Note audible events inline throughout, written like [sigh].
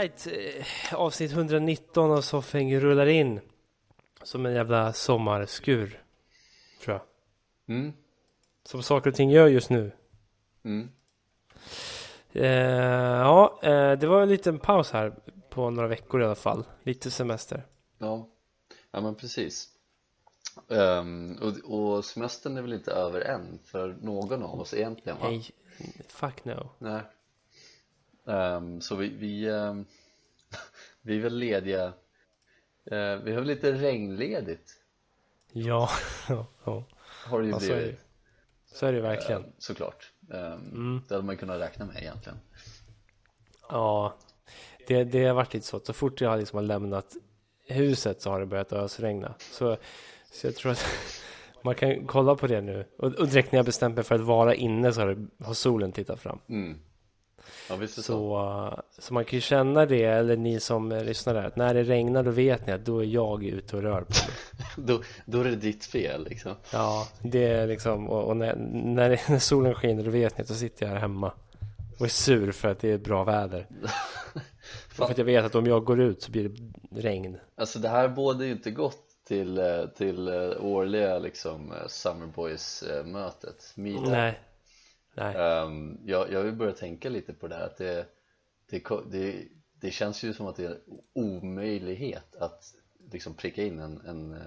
Alright, eh, avsnitt 119 av Soffhäng rullar in. Som en jävla sommarskur. Tror jag. Mm. Som saker och ting gör just nu. Mm. Eh, ja, eh, det var en liten paus här på några veckor i alla fall. Lite semester. Ja, ja men precis Ehm, och, och semestern är väl inte över än för någon av oss egentligen va? Nej, fuck no. Nej Ehm, Så vi, vi, ehm, [laughs] vi är väl lediga eh, Vi har väl lite regnledigt ja, [laughs] ja. Har det ju Ja, så är det. blivit Så är det verkligen. ehm, såklart Ehm, Mm. Det hade man kunnat räkna med egentligen Ja, det, det har varit lite så. Så fort jag liksom har lämnat huset så har det börjat ösregna. Så, så jag tror att [laughs] man kan kolla på det nu. Och, och direkt när jag bestämt mig för att vara inne så har, det, har solen tittat fram. mm. Ja så Så, så man kan ju känna det, eller ni som eh, lyssnar där, att när det regnar då vet ni att då är jag ute och rör på mig. [laughs] då, då är det ditt fel liksom Ja, det är liksom, och, och när, när, [laughs] när solen skiner då vet ni att då sitter jag här hemma och är sur för att det är bra väder. [laughs] För att jag vet att om jag går ut så blir det regn. Alltså det här bådar ju inte gott till, eh, till eh, årliga liksom Summer Boys mötet Meetup. Nej. Ehm, jag, jag vill börja tänka lite på det här att det, det, det, det känns ju som att det är omöjlighet att liksom pricka in en, en,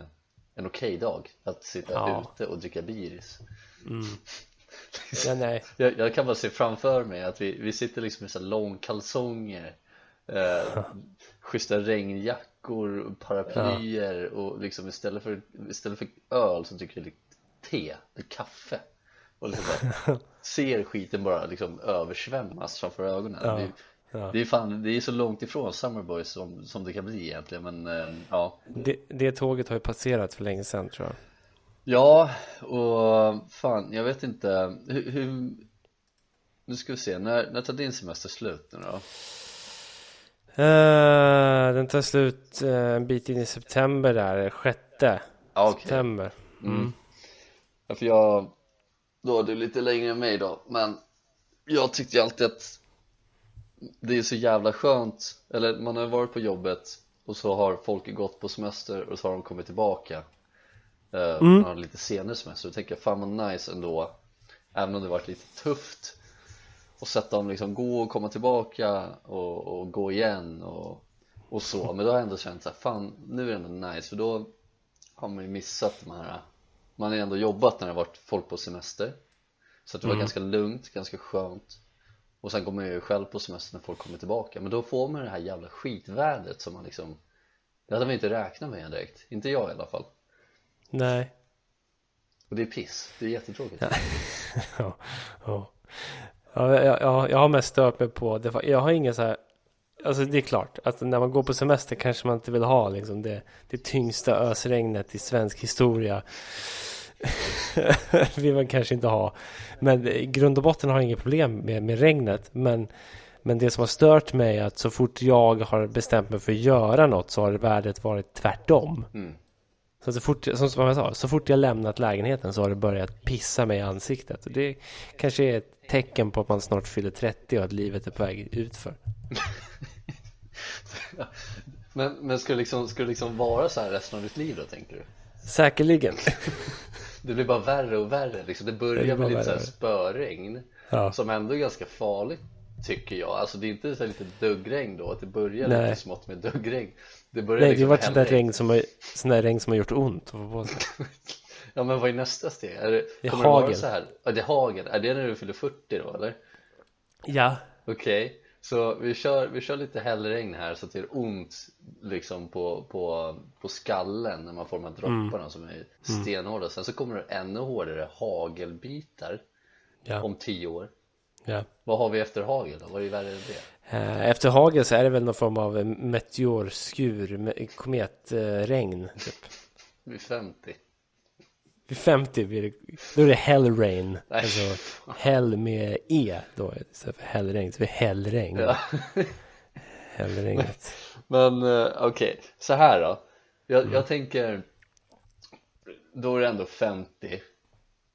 en okej dag. Att sitta Ja. ute och dricka biris. [laughs] Ja, nej. jag, jag kan bara se framför mig att vi, vi sitter liksom i så långkalsonger eh, [laughs] schyssta regnjackor, paraplyer och liksom istället för, istället för öl så dricker vi te, kaffe och liksom bara ser skiten bara liksom översvämmas framför ögonen Ja, det, ja. det är fan, det är så långt ifrån Summerboys som, som det kan bli egentligen men eh, ja Det, det tåget har ju passerat för länge sedan tror jag. Ja, och fan, jag vet inte hur, hur nu ska vi se, när, när tar din semester slut nu då? Eh, den tar slut eh, en bit in i september där, sjätte okej. september. Mm. Ja, för jag, då är du lite längre än mig då, men jag tyckte ju alltid att det är så jävla skönt, eller man har varit på jobbet och så har folk gått på semester och så har de kommit tillbaka. Eh, Man har lite senare semester. Och tänker jag fan vad nice ändå. Även om det varit lite tufft och sett dem liksom gå och komma tillbaka och, och gå igen och, och så. Men då har jag ändå känt såhär, fan nu är det ändå nice. För då har man ju missat de här Man har ändå jobbat när det har varit folk på semester Så att det var ganska lugnt, ganska skönt Och sen går man ju själv på semester när folk kommer tillbaka Men då får man det här jävla skitvädret som man liksom Det hade man inte räknat med direkt, inte jag i alla fall Nej. Och det är piss, det är jättetråkigt Ja, [laughs] ja. Ja, jag, jag, jag har mest stört mig på det. Jag har ingen så här. Alltså det är klart att när man går på semester kanske man inte vill ha liksom det, det tyngsta ösregnet i svensk historia. [laughs] vill man kanske inte ha. Men i grund och botten har jag inget problem med, med regnet. Men, men det som har stört mig är att så fort jag har bestämt mig för att göra något så har värdet varit tvärtom. Mm. Så, så fort, som jag sa, så fort jag lämnat lägenheten så har det börjat pissa mig i ansiktet. Och det kanske är ett tecken på att man snart fyller 30 och att livet är på väg utför. [laughs] [laughs] Men, men ska, det liksom, ska det liksom vara så här resten av ditt liv då tänker du? Säkerligen. [laughs] Det blir bara värre och värre liksom. Det Det börjar blir med lite så värre. spöregn Ja. Som ändå är ganska farligt tycker jag Alltså det är inte så lite duggregn då Att det börjar Nej. lite smått med duggregn Det börjar Nej, det liksom varit med sånt där regn som har, sån där regn som har gjort ont. [laughs] Ja men vad är nästa steg? Är det, Det är kommer det hagel. så här? Ja det är hagel, är det när du fyller 40 då eller? Ja. Okej, så vi kör, vi kör lite hällregn här så att det gör ont liksom på, på, på skallen när man får de här Mm. dropparna som är stenhårda Sen så kommer det ännu hårdare hagelbitar Ja. om 10 år ja. Vad har vi efter hagel då? Vad är värre än det? Eh, Efter hagel så är det väl någon form av meteorskur, me- kometregn typ. Vi är 50 Vid 50 blir det, då är det hellrain. Alltså hell med e då istället för hellregn. Så det är hellregn. Ja. Hellregnet. Men eh, okej, så här då jag, Mm. jag tänker Då är det ändå 50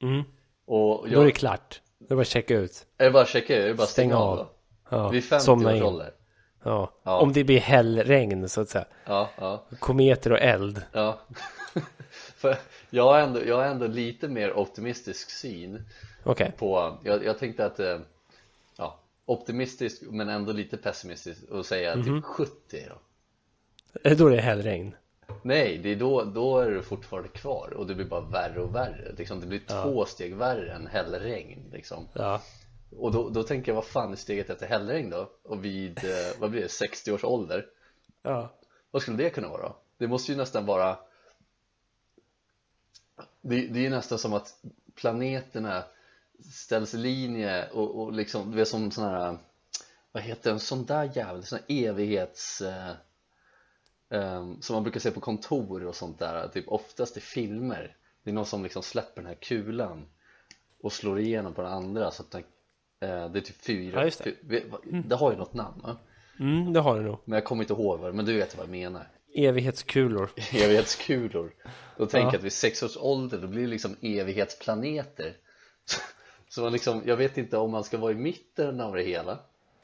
Mm. Och Då är jag, det klart. Då är det bara att checka ut. är det bara att checka, är det bara att stänga Stäng av av. Ja, Vid 50 somna års ålder Ja. Ja. Om det blir hellregn så att säga. Ja, ja, Kometer och eld. ja För jag har, ändå, jag har ändå lite mer optimistisk syn Okej. på Jag, jag tänkte att eh, Ja, optimistisk men ändå lite pessimistisk och säga Mhm. typ 70 då Eh, Då är det hellregn. Nej, det är då, då är du fortfarande kvar och det blir bara värre och värre liksom, Det blir två steg värre än hällregn liksom. Ja. Och då, då tänker jag, vad fan är steget efter hällregn då? Och vid, eh, vad blir det, 60 års ålder? Ja. Vad skulle det kunna vara då? Det måste ju nästan vara Det, det är nästan som att planeterna ställs i linje och, och liksom, det är som sån här Vad heter en sån där jävel, sån här evighets eh, ehm, Som man brukar se på kontor och sånt där, typ oftast i filmer Det är någon som liksom släpper den här kulan och slår igenom på den andra så att den, eh, det är typ fyra, Ja, det. fy- det har ju något namn va? Mm, det har du nog. Men jag kommer inte ihåg vad det men du vet vad jag menar Evighetskulor. Evighetskulor Då tänker jag Ja. att vid sex års ålder då blir det liksom evighetsplaneter [laughs] Så man liksom, jag vet inte om man ska vara i mitten av det hela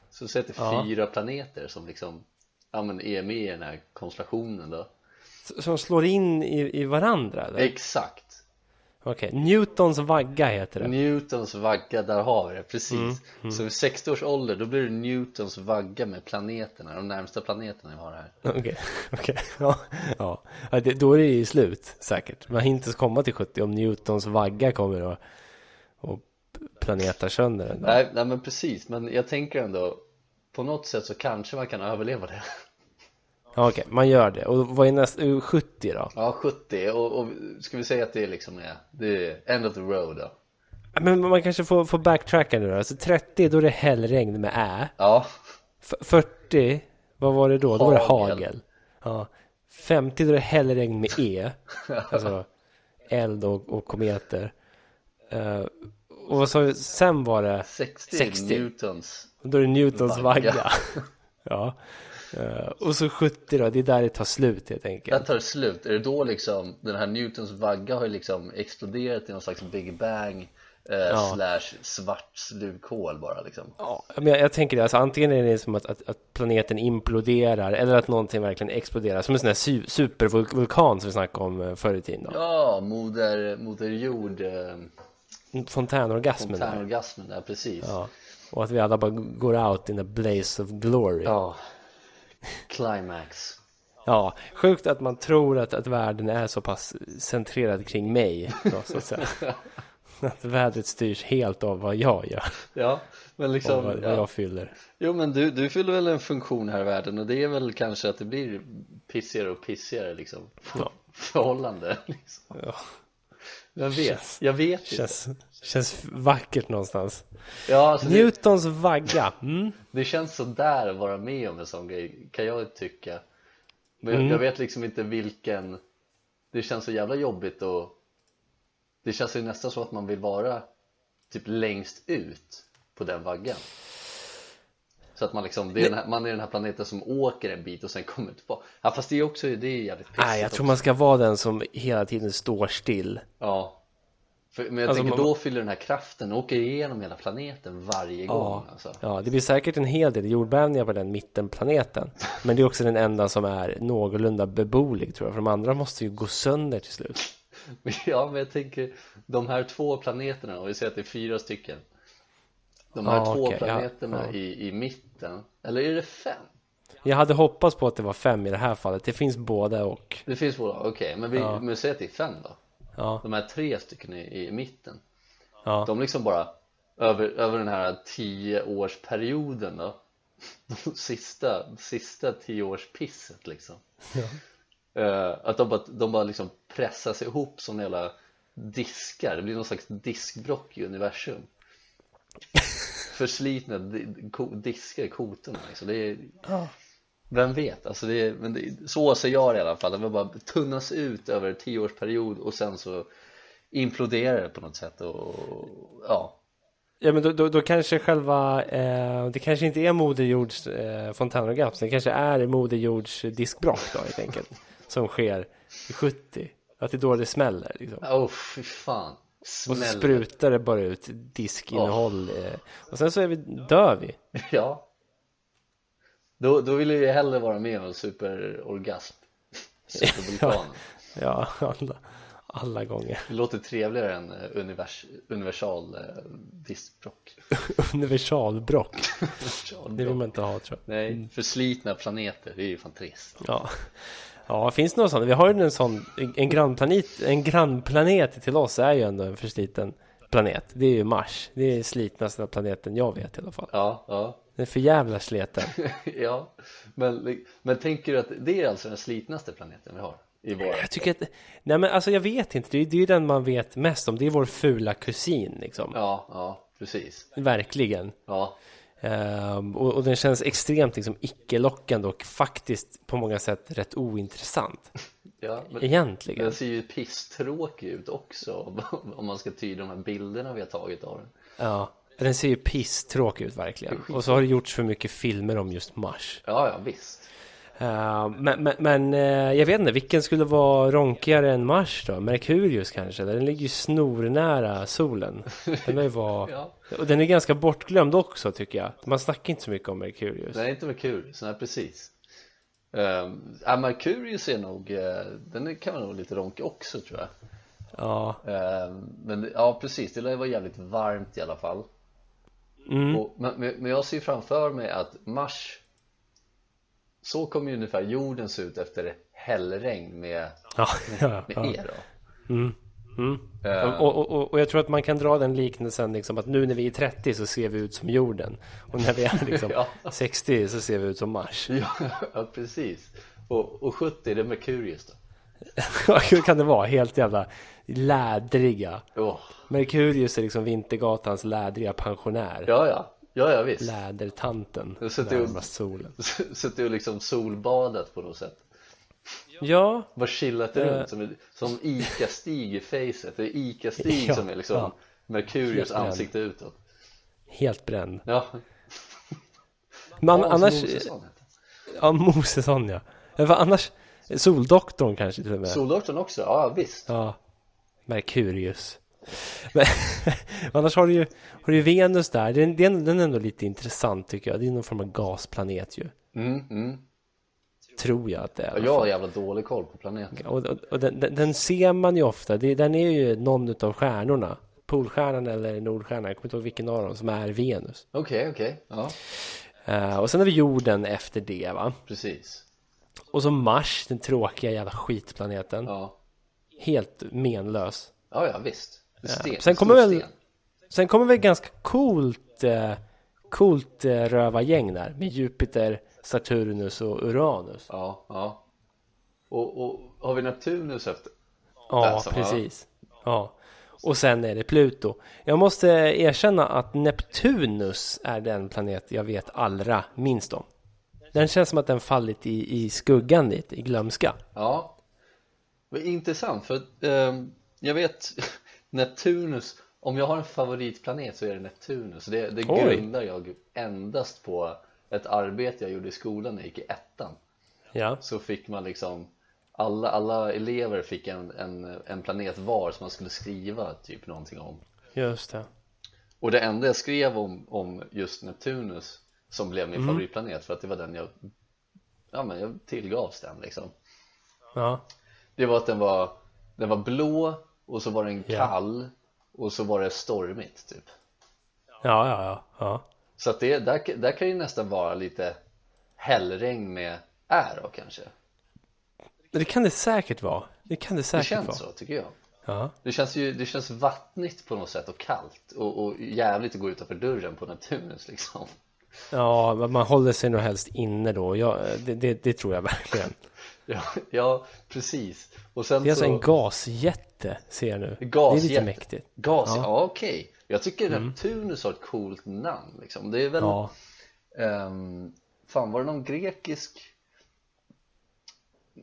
Så säg att det är Ja. fyra planeter som liksom Ja men är med i den här konstellationen då Som slår in i, i varandra eller? Exakt Okej, Newtons vagga heter det. Newtons vagga, där har vi det, precis Mm, Så vid 60 års ålder då blir det Newtons vagga med planeterna, de närmsta planeterna vi har här Okej, okej. Ja, ja. ja det, då är det ju slut säkert. Man hinner inte komma till 70 om Newtons vagga kommer och, och planetar sönder den. nej, nej men precis, men jag tänker ändå På något sätt så kanske man kan överleva det Ja, okej, man gör det. Och vad är nästa? 70 då? Ja, 70 och, och ska vi säga att det liksom är, det är end of the road då? Men man kanske får, får backtracka nu då. Alltså 30, då är det hällregn med ä. Ja, F- 40, vad var det då? Då var det Hagel. hagel. Ja. 50, då är det hällregn med e. [laughs] Alltså eld och, och kometer. Eh, och vad sa vi? Sen var det, 60, 60. newtons då är det Newtons Vagga. vagga. [laughs] ja. Eh, och så 70 då, det är där det tar slut helt Där enkelt. tar det slut, är det då liksom den här newtons vagga har liksom exploderat i någon slags big bang eh, Ja. slash svart slukhål bara liksom Ja, men jag, jag tänker det, alltså antingen är det som att, att, att planeten imploderar eller att någonting verkligen exploderar. Som en sån här su supervulkan som vi snackade om eh, förr i tiden. Då. Ja, moder, moder jord eh, Fontänorgasmen där. fontänorgasmen där, precis Ja. Och att vi alla bara går out in a blaze of glory. Ja. Ja, climax sjukt att man tror att, att världen är så pass centrerad kring mig. Då, så att, säga. [laughs] att vädret styrs helt av vad jag gör. Ja, men Och liksom vad, vad ja. jag fyller. Jo men du, du fyller väl en funktion här i världen och det är väl kanske att det blir pissigare och pissigare liksom Ja. förhållande liksom. Ja. Jag vet, jag vet inte Känns, känns vackert någonstans. Ja alltså det, Newtons vagga. Mm. det känns sådär att vara med om en sån grej kan jag tycka Men jag, Mm. jag vet liksom inte vilken Det känns så jävla jobbigt och Det känns ju nästan så att man vill vara Typ längst ut på den vaggan Så att man liksom, det är den här, man är den här planeten som åker en bit och sen kommer tillbaka Ja fast det är också, det är jävligt pissigt Nej, jag också. tror man ska vara den som hela tiden står still. Ja För, Men jag Alltså, tänker man- då fyller den här kraften, åker igenom hela planeten varje gång alltså. Ja, det blir säkert en hel del jordbävningar på den mittenplaneten. [laughs] Men det är också den enda som är någorlunda beboelig tror jag. För de andra måste ju gå sönder till slut. [laughs] Ja men jag tänker De här två planeterna, och vi säger att det är fyra stycken De här Ja, två ja, planeterna ja. I, i mitten Eller är det fem? Jag hade hoppats på att det var fem i det här fallet. Det finns både och. Det finns båda, okej men vi Ja. men säger att det är fem då Ja, De här tre stycken i, i mitten ja. De liksom bara över, över den här tioårsperioden då [laughs] De sista, sista tioårspisset liksom Eh, Att de bara, de bara liksom pressas ihop som jävla diskar Det blir någon slags diskbrock i universum [laughs] Förslitna diskar i kotorna liksom. det är, Vem vet? Alltså det är, men det, så ser jag det i alla fall Det bara tunnas ut över en tioårsperiod och sen så imploderar det på något sätt och ja Ja men då, då, då kanske själva, eh, det kanske inte är Moder Jords eh, fontänorgasm, det kanske är Moder Jords diskbråck då helt enkelt. Som sker i 70. Att det är då det smäller liksom. Åh oh, fy fan Och Smäller så sprutar det bara ut diskinnehåll. Eh, och sen så är vi, dör vi. [laughs] Ja Då, då vill jag ju hellre vara med om en superorgasm [laughs] Supervulkanen [laughs] Ja, alla, alla gånger. Det låter trevligare än eh, univers, universal eh, diskbråck Universalbråck. Det vill Universal man inte ha tror jag. Nej, förslitna planeter, det är ju fan trist Ja. Ja, finns det någon sån? Vi har ju en sån, en grannplanet, en grannplanet till oss är ju ändå en försliten planet. Det är ju Mars. Det är slitnaste planeten jag vet i alla fall. Ja, ja, Den är för jävla sliten. [laughs] ja men, men tänker du att det är alltså den slitnaste planeten vi har i vår Jag tycker att, nej men alltså jag vet inte. Det är det är ju den man vet mest om. Det är vår fula kusin liksom. Ja, ja, precis Verkligen. Ja, Ehm, och, och den känns extremt liksom icke-lockande och faktiskt på många sätt rätt ointressant. [laughs] ja men Egentligen. den ser ju pisstråkig ut också [laughs] om man ska tyda de här bilderna vi har tagit av den Ja, den ser ju pisstråkig ut verkligen. Och så har det gjorts för mycket filmer om just Mars. Ja, ja, visst Uh, men men, men eh, jag vet inte, vilken skulle vara ronkigare än Mars då? Merkurius kanske? Den ligger ju snornära solen. Den, är var... [laughs] Ja. Och den är ganska bortglömd också tycker jag. Man snackar inte så mycket om Merkurius. Nej, inte Merkurius, nej precis um, ja, Merkurius är nog, eh, den kan vara nog lite ronkig också tror jag Ja, Ehm, Men ja, precis, det lär vara jävligt varmt i alla fall mm. och, men men jag ser framför mig att Mars Så kommer ju ungefär jorden se ut efter hällregn med, ja, ja, med ja. er då Mm. Mm. Ehm, Och, och, och, jag tror att man kan dra den liknelsen liksom att nu när vi är 30 så ser vi ut som jorden. Och när vi är [laughs] liksom Ja. 60 så ser vi ut som Mars. [laughs] ja, precis och, och 70 det är Merkurius då [laughs] Hur kan det vara? Helt jävla lädriga. Åh, Merkurius är liksom Vintergatans lädriga pensionär. Ja, ja, ja, ja visst Lädertanten närmast solen. [laughs] Suttit och liksom solbadat på något sätt Ja, Bara chillat Eh. runt som, som Ica-Stig i facet Det är Ica-Stig [laughs] Ja, som är liksom ja. Merkurius ansikte utåt helt bränd. Ja, [laughs] Men annars, Mosesson ja Mosesson ja. Vad annars, Soldoktorn kanske till och med. Soldoktorn också, ja visst Ja, Merkurius. [laughs] Men annars har du ju, har du Venus där. Den, den, den är ändå lite intressant tycker jag. Det är någon form av gasplanet ju. mm, mm. Tror jag att det är. Jag har jävla dålig koll på planeten Och, och, och den, den, den ser man ju ofta. Det, den är ju någon utav stjärnorna. Polstjärnan eller Nordstjärnan. Jag kommer inte ihåg vilken av dem som är Venus. Okej, okej, ja Eh, och sen har vi jorden efter det va. precis Och så Mars, den tråkiga jävla skitplaneten. Ja, Helt menlös. ja, ja visst Sten, sen en kommer väl-. Sen kommer väl ganska coolt, eh, coolt eh, rövargäng där. Med Jupiter, Saturnus och Uranus. Ja, ja och, och har vi Neptunus efter? Ja, ja. precis. Ja. Och sen är det Pluto. Jag måste erkänna att Neptunus är den planet jag vet allra minst om. Den känns som att den fallit i, i skuggan lite, i glömska. Ja, intressant för ehm, jag vet Neptunus, om jag har en favoritplanet så är det Neptunus det, det Oj. grundar jag endast på ett arbete jag gjorde i skolan när jag gick i ettan Ja, så fick man liksom alla, alla elever fick en, en, en planet var som man skulle skriva typ någonting om just det. och det enda jag skrev om, om just Neptunus som blev min Mm. favoritplanet för att det var den jag ja men jag tillgavs den liksom Ja, Det var att den var, den var blå och så var den Ja. kall och så var det stormigt typ ja, ja, ja. ja. Så att det, där, där kan ju nästan vara lite hällregn med är då kanske Det kan det säkert vara. Det kan det Det säkert känns vara. så tycker jag Ja. Det känns ju, det känns vattnigt på något sätt och kallt och, och jävligt att gå utanför dörren på Neptunus liksom ja, man håller sig nog helst inne då. Ja, det, det, det tror jag verkligen. [laughs] Ja, ja precis och sen Det är alltså så en gasjätte, ser jag nu. Det är lite mäktigt. Gas, ja, Ja. okej Jag tycker Neptunus har ett coolt namn liksom Det är väl Ja, Ehm, fan var det någon grekisk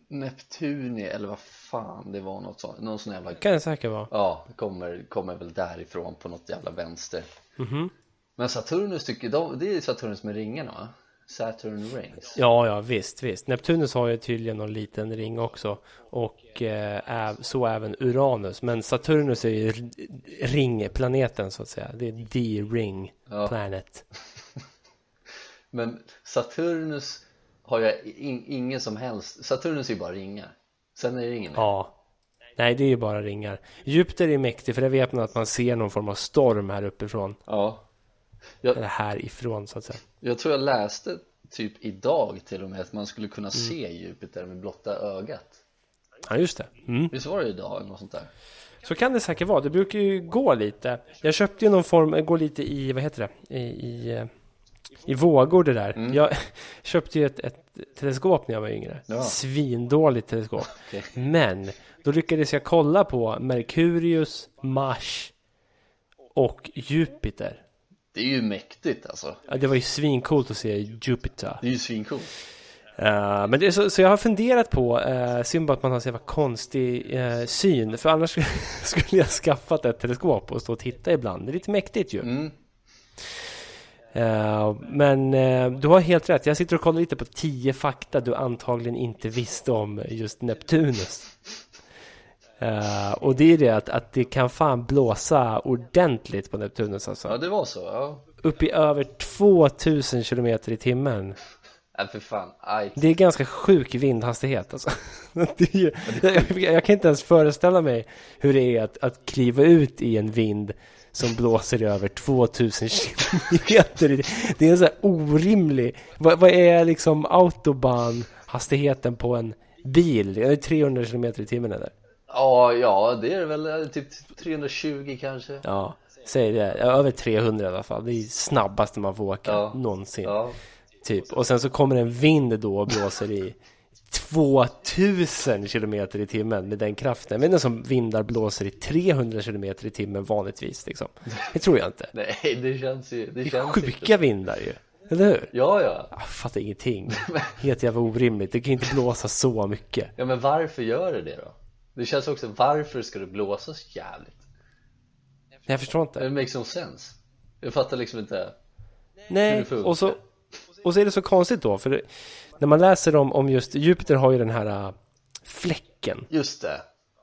Neptuni eller vad fan det var något sånt, någon sån jävla Kan det säkert vara. Ja, kommer, kommer väl därifrån på något jävla vänster Mhm. Men Saturnus tycker de, det är Saturnus med ringarna va? Saturn rings Ja, ja, visst, visst. Neptunus har ju tydligen någon liten ring också. Och eh, så även Uranus. Men Saturnus är ju ringplaneten så att säga. Det är the ring Ja. planet. [laughs] Men Saturnus har jag in, ingen som helst Saturnus är ju bara ringar Sen är det ingen. Ja. Nej, det är ju bara ringar. Jupiter är mäktig för det vet man att man ser någon form av storm här uppifrån. ja Eller härifrån så att säga. Jag tror jag läste typ idag till och med att man skulle kunna Mm. se Jupiter med blotta ögat Ja, just det. Mm. Visst var det idag eller något sånt där? Så kan det säkert vara. Det brukar ju gå lite. Jag köpte ju någon form, gå lite i, vad heter det? I, i, i vågor det där. Mm. Jag [laughs] köpte ju ett, ett teleskop när jag var yngre. Ja. Svindåligt teleskop. [laughs] Okej. Men då lyckades jag kolla på Merkurius, Mars och Jupiter. Det är ju mäktigt alltså Ja, det var ju svincoolt att se Jupiter. Det är ju svincoolt Eh, men det så, så jag har funderat på, uh, synd bara att man har så jävla konstig eh, syn, för annars skulle [laughs] jag skaffat ett teleskop och stå och titta ibland. Det är lite mäktigt ju. mm. Eh, men eh, du har helt rätt, jag sitter och kollar lite på tio fakta du antagligen inte visste om just Neptunus. Eh, och det är det att, att det kan fan blåsa ordentligt på Neptunus alltså. Ja det var så, ja Upp i över 2000 kilometer i timmen. Nej för fan, aj Det är ganska sjuk vindhastighet alltså. [laughs] Är ju, jag, [laughs] jag kan inte ens föreställa mig hur det är att, att kliva ut i en vind som blåser i över 2000 kilometer. Det är en så här orimlig, vad, vad är liksom autobahnhastigheten på en bil? Är det 300 kilometer i timmen eller? Ja, ja det är väl eh, typ 320 kanske Ja, säg det. Över 300 i alla fall. Det är snabbaste man får åka Ja. någonsin. Ja, Typ. Och sen så kommer en vind då och blåser i 2000 kilometer i timmen med den kraften. Vet inte som vindar blåser i 300 kilometer i timmen vanligtvis liksom. Det tror jag inte. [laughs] nej det känns ju, det Det känns inte sjuka vindar ju. Eller hur? Ja, ja, Jag fattar ingenting. [laughs] Helt jävla orimligt. Det kan ju inte blåsa så mycket. ja men varför gör det det då? Det känns också, varför ska det blåsa så jävligt? Jag förstår inte. Det makes no sense Jag fattar liksom inte Nej, och så, och så är det så konstigt då. För det, när man läser om, om just Jupiter har ju den här äh, fläcken. Just det,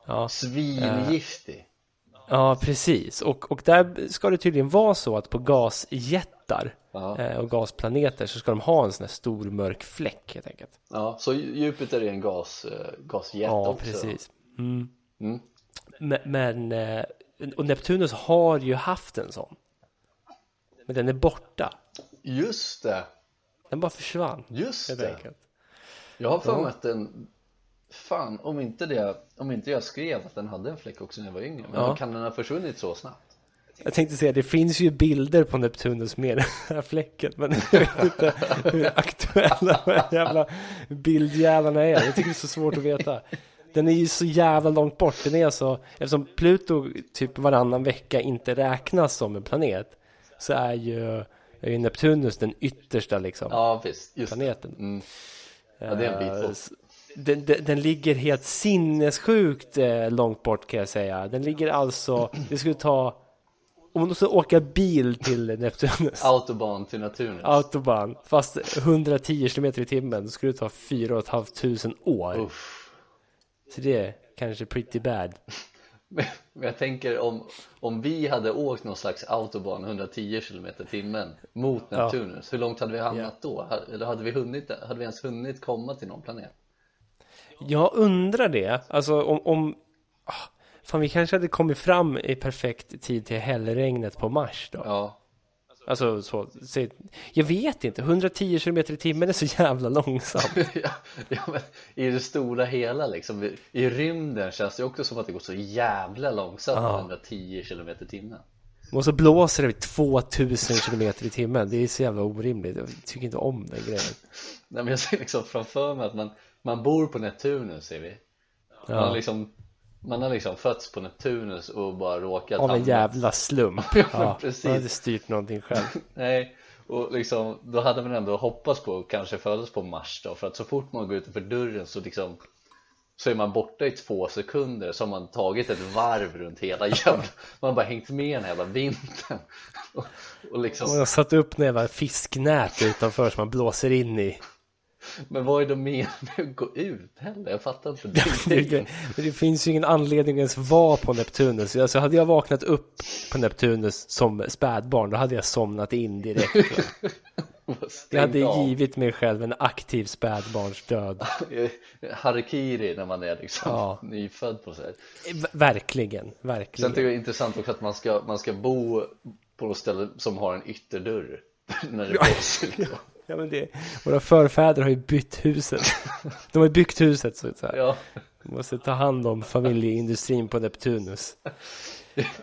Ja. svingiftig Ja, precis. Och, och där ska det tydligen vara så att på gasjättar Ja. eh, och gasplaneter så ska de ha en sån här stor mörk fläck helt enkelt. Ja, så Jupiter är en gas, eh, gasjet Ja, också precis. Mm. Mm. Men, men eh, och Neptunus har ju haft en sån. Men den är borta. Just det, Den bara försvann. just det enkelt. Jag har för mig att den Fan, om inte, det, om inte jag skrev att den hade en fläck också när jag var yngre Men Ja. kan den ha försvunnit så snabbt? Jag tänkte säga, det finns ju bilder på Neptunus med den här fläcken. Men jag vet inte hur aktuella de här jävla bildjävlarna är. Jag tycker det är så svårt att veta. Den är ju så jävla långt bort. Den är alltså, eftersom Pluto typ varannan vecka inte räknas som en planet. Så är ju, är ju Neptunus den yttersta liksom Ja visst, just planeten. mm. Ja det är en bit Eh, Den, den, den ligger helt sinnessjukt eh, långt bort kan jag säga. Den ligger alltså, det skulle ta, om man skulle åka bil till Neptunus, Autobahn till naturen autobahn, fast 110 km i timmen, då skulle det ta 4 500 år. Uff. Så det är kanske pretty bad. [laughs] Men jag tänker om, om vi hade åkt någon slags autobahn 110 km timmen mot Ja. Neptunus, hur långt hade vi hamnat då? Ha- Eller hade vi hunnit, hade vi ens hunnit komma till någon planet? Jag undrar det, alltså om, om ah, Fan vi kanske hade kommit fram i perfekt tid till hällregnet på Mars då. Ja, Alltså så, så, jag vet inte, 110 km i timmen är så jävla långsamt. [laughs] ja, ja men i det stora hela liksom i- I rymden känns det också som att det går så jävla långsamt med Ja. 110 km i timmen Och så blåser det vid 2000 km i timmen. Det är så jävla orimligt. Jag tycker inte om den grejen. Nej men jag ser liksom framför mig att man, man bor på Neptunus ser vi man, Ja. liksom, man har liksom fötts på Neptunus och bara råkat Av en hamna- jävla slump. [laughs] Ja, precis. man hade styrt någonting själv. [laughs] Nej, och liksom, då hade man ändå hoppats på att kanske födas på Mars då För att så fort man går utanför dörren så liksom så är man borta i två sekunder så har man tagit ett varv runt hela jävla man har bara hängt med den hela vintern [laughs] och, och liksom jag har satt upp jävla fisknät utanför som man blåser in i. men vad är det [laughs] med att gå ut heller? Jag fattar inte det, Det, finns ju ingen anledning att ens vara på Neptunus. Alltså hade jag vaknat upp på Neptunus som spädbarn, då hade jag somnat in direkt. [laughs] Jag hade givit mig själv en aktiv spädbarnsdöd. [laughs] Harikiri när man är liksom Ja. nyfödd på sig V- Verkligen, Sen verkligen. tycker jag det är intressant också att man ska, man ska bo på något ställe som har en ytterdörr när det blåser. Ja, men det, våra förfäder har ju bytt huset. De har ju byggt huset så att säga. Ja, måste ta hand om familjeindustrin på Neptunus. [laughs]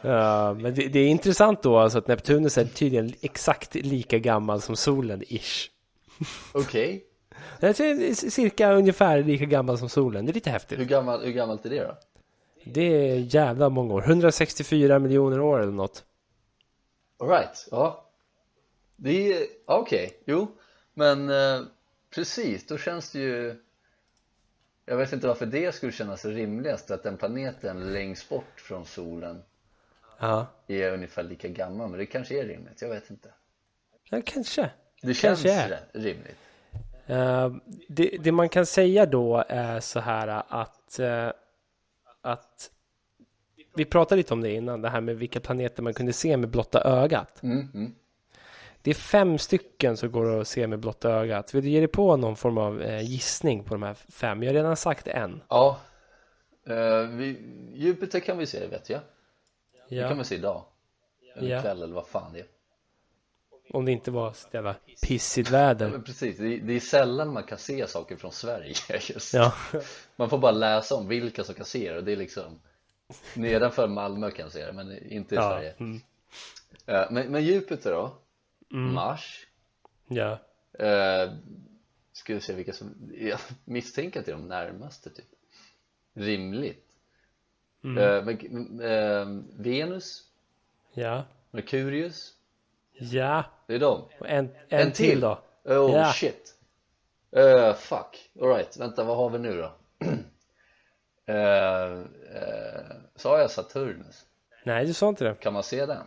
Ja, men det, det är intressant då alltså att Neptunus är tydligen exakt lika gammal som solen, ish. okej är cirka ungefär lika gammal som solen. Det är lite häftigt. hur, gammal, hur gammalt är det då? Det är jävla många år. 164 miljoner år eller något. Alright, ja Det är, okej, jo Men eh, precis, då känns det ju Jag vet inte varför det skulle kännas rimligast att den planeten längst bort från solen Ja, är ungefär lika gammal men det kanske är rimligt, jag vet inte ja kanske. Det känns Kanske rimligt Eh, det, det man kan säga då är så här att, eh, att vi pratade lite om det innan, det här med vilka planeter man kunde se med blotta ögat. mm, mm. Det är fem stycken som går att se med blotta ögat. Vill du ge dig på någon form av eh, gissning på de här fem? Jag har redan sagt en. Ja eh, vi, Jupiter kan vi se, vet jag Det kan Ja, man se idag Eller Ja. ikväll eller vad fan det är om det inte var så jävla pissigt väder. Men precis, det är, det är sällan man kan se saker från Sverige [laughs] just Ja, Man får bara läsa om vilka som kan se det och det är liksom Nedanför Malmö kan se det men inte i ja, Sverige mm, Eh, men, men Jupiter då? Mars? ja. Uh, ska vi se vilka som Jag [laughs] misstänker att det är de närmaste typ Rimligt Mm. Eh, men, eh, Venus? ja, Merkurius? ja. Det är de Och en, en, till då. Oh Ja. shit uh, Fuck, alright, vänta vad har vi nu då? uh, [clears throat] uh, Sa jag Saturnus? Nej, du sa inte det. Kan man se den?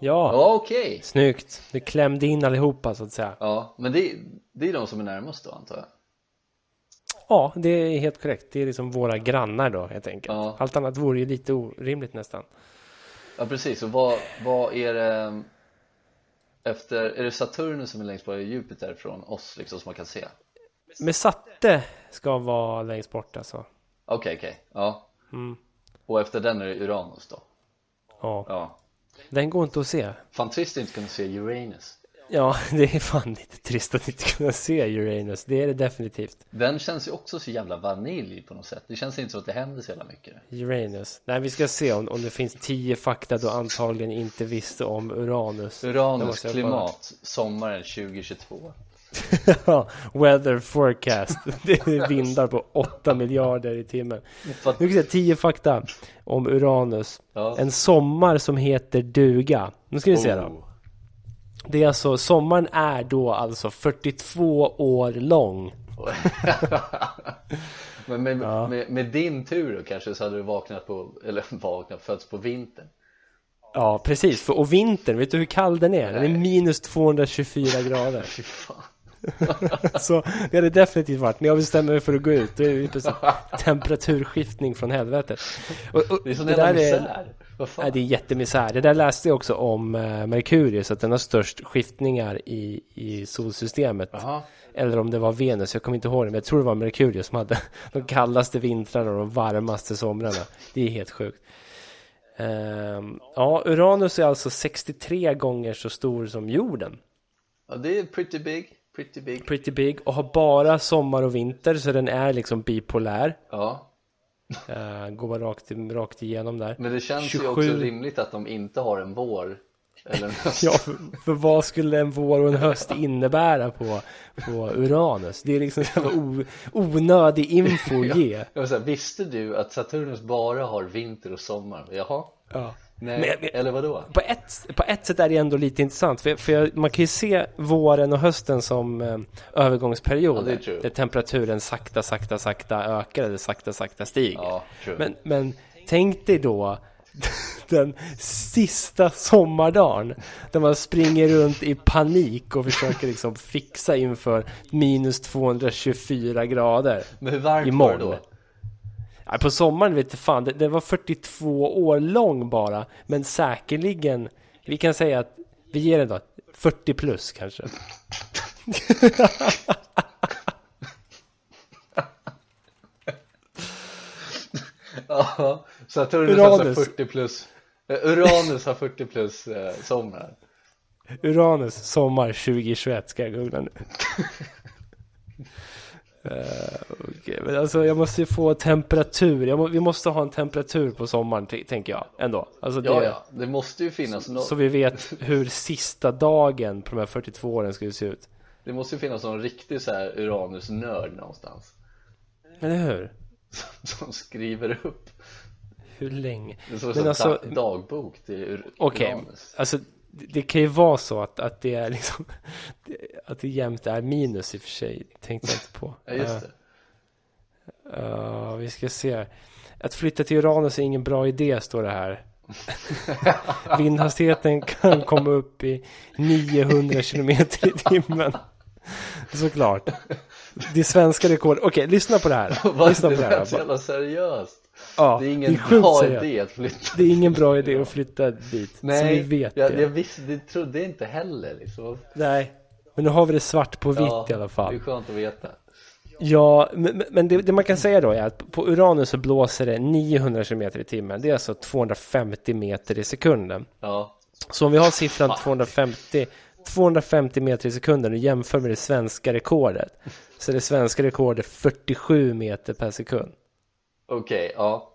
Ja, Ja okej snyggt. Det klämde in allihopa så att säga. Ja, men det, det är de som är närmast då antar jag Ja, det är helt korrekt. Det är liksom våra grannar då helt enkelt. Ja. Allt annat vore ju lite orimligt nästan. Ja precis, och vad, vad är det Efter, är det Saturnus som är längst bort och Jupiter från oss liksom som man kan se? Men Satte ska vara längst bort alltså. Okej okej, ja Mm. Och efter den är det Uranus då? Ja, Ja den går inte att se. Fan trist att inte kunna se Uranus Ja, [laughs] det är fan lite trist att inte kunna se Uranus. Det är det definitivt. Den känns ju också så jävla vanilj på något sätt Det känns inte så att det händer så jävla mycket Uranus. Nej, vi ska se om, om det finns tio fakta du antagligen inte visste om Uranus. Uranus klimat sommaren 2022 Ja, Weather forecast. [laughs] Det är vindar på 8 miljarder i timmen. Nu ska se 10 fakta om Uranus. Ja. En sommar som heter duga. Nu ska vi se då. Oh. Det är alltså, sommaren är då alltså 42 år lång. [laughs] Men med, Ja. med, med din tur då kanske så hade du vaknat på, eller [laughs] vaknat, fötts på vintern Ja, precis. För, och vintern, vet du hur kall den är? Den är minus 224 grader. Fy fan [laughs] Så det hade definitivt varit, när jag bestämmer mig för att gå ut, då är det precis [laughs] temperaturskiftning från helvetet. Och, och, Det är sån det där är- misär fan? Nej, det är jättemisär. Det där läste jag också om eh, Merkurius, att den har störst skiftningar i, i solsystemet. Jaha. Eller om det var Venus, jag kommer inte ihåg det, men jag tror det var Merkurius som hade [laughs] de kallaste vintrarna och de varmaste somrarna. Det är helt sjukt. Ehm, ja, Uranus är alltså 63 gånger så stor som jorden. Ja, det är pretty big, pretty big Pretty big och har bara sommar och vinter, så den är liksom bipolär. Ja, Uh, [laughs] går bara rakt, rakt igenom där. men det känns ju 27. också rimligt att de inte har en vår eller en höst [laughs] Ja, för, för vad skulle en vår och en höst innebära på, på Uranus? Det är liksom så o, onödig info att [laughs] ge. Jag vill säga, Visste du att Saturnus bara har vinter och sommar? Jaha, Ja. Nej, Men- men- eller vadå? På ett, på ett sätt är det ändå lite intressant. För, för jag, man kan ju se våren och hösten som eh, övergångsperioder. Ja, där temperaturen sakta, sakta, sakta ökar eller sakta, sakta stiger. Ja. Men, men tänk dig då [laughs] den sista sommardagen där man springer runt i panik och försöker liksom fixa inför minus 224 grader. Men hur varmt imorgon. var det då? På sommaren vet jag fan, det, det var 42 år lång bara. Men säkerligen, vi kan säga att vi ger det då 40 plus kanske. [laughs] Ja, Saturnus har så Uranus. 40 plus eh, Uranus har 40 plus eh, somrar Uranus sommar 2021 ska jag googla nu. [laughs] Eh, okej, men alltså jag måste ju få temperatur. Må, vi måste ha en temperatur på sommaren tänker jag ändå. Alltså det, Ja, ja, det måste ju finnas nå- Så vi vet [laughs] hur sista dagen på de här 42 åren skulle se ut. Det måste ju finnas någon riktig så här Uranus-nörd någonstans Eller hur? [laughs] Som skriver upp Hur länge? Det är som Men en alltså- dag- dagbok till Ur- Okej, Uranus alltså det, det kan ju vara så att, att det är liksom [laughs] Att det jämt är minus i och för sig. Tänkte jag inte på. Ja, just det Uh, vi ska se. Att flytta till Uranus är ingen bra idé, står det här. [laughs] Vindhastigheten kan komma upp i 900 kilometer i timmen. Såklart. Det svenska rekord. Okej, lyssna på det här. [laughs] Lyssna Det på det här. lät så jävla seriöst Ja, Det är ingen sjukt bra idé att flytta Det är ingen bra idé att flytta dit. så Nej, vi vet jag, det. jag visste, det trodde jag inte heller liksom Nej, men nu har vi det svart på vitt Ja, i alla fall. Det är skönt att veta Ja, men, men det, det man kan säga då är att på Uranus så blåser det 900 km i timmen. Det är alltså 250 meter i sekunden. Ja, Så om vi har siffran 250, 250 meter i sekunden och jämför med det svenska rekordet. Så är det svenska rekordet 47 meter per sekund. okej, ja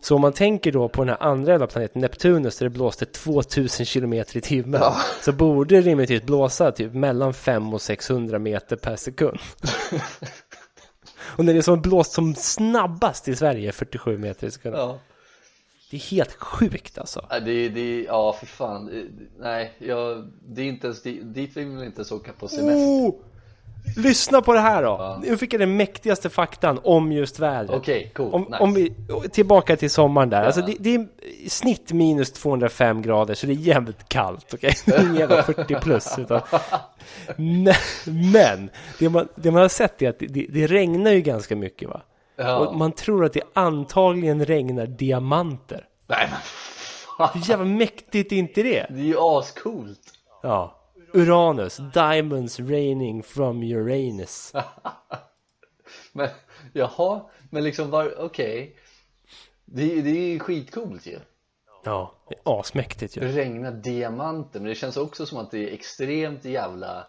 Så om man tänker då på den här andra jävla planeten Neptunus där det blåste 2000 kilometer i timmen. Ja. Så borde det rimligtvis blåsa typ mellan 500 och 600 meter per sekund. [laughs] och när det är som blåst som snabbast i Sverige 47 meter i sekunden. Ja, Det är helt sjukt alltså. Det, det, ja för fan Nej, jag, det är inte ens, dit vill vi inte ens åka på semester Oh! Lyssna på det här då. Ja. Nu fick jag den mäktigaste faktan om just vädret. Okej, cool, Om, nice. om vi, tillbaka till sommaren där. Ja. Alltså det, det är i snitt minus 205 grader så det är jävligt kallt. Okej, det är ingen jävla 40 plus. Utan, men men det, man, det man har sett är att det, det, det regnar ju ganska mycket va. ja. Och man tror att det antagligen regnar diamanter. Nej men fan, Hur jävla mäktigt är inte det? det är ju ascoolt Ja. Uranus, diamonds raining from Uranus. [laughs] Men, jaha, men liksom var, okej det, det är ju skitcoolt ju Ja, det är asmäktigt ju. Det regnar diamanter, men det känns också som att det är extremt jävla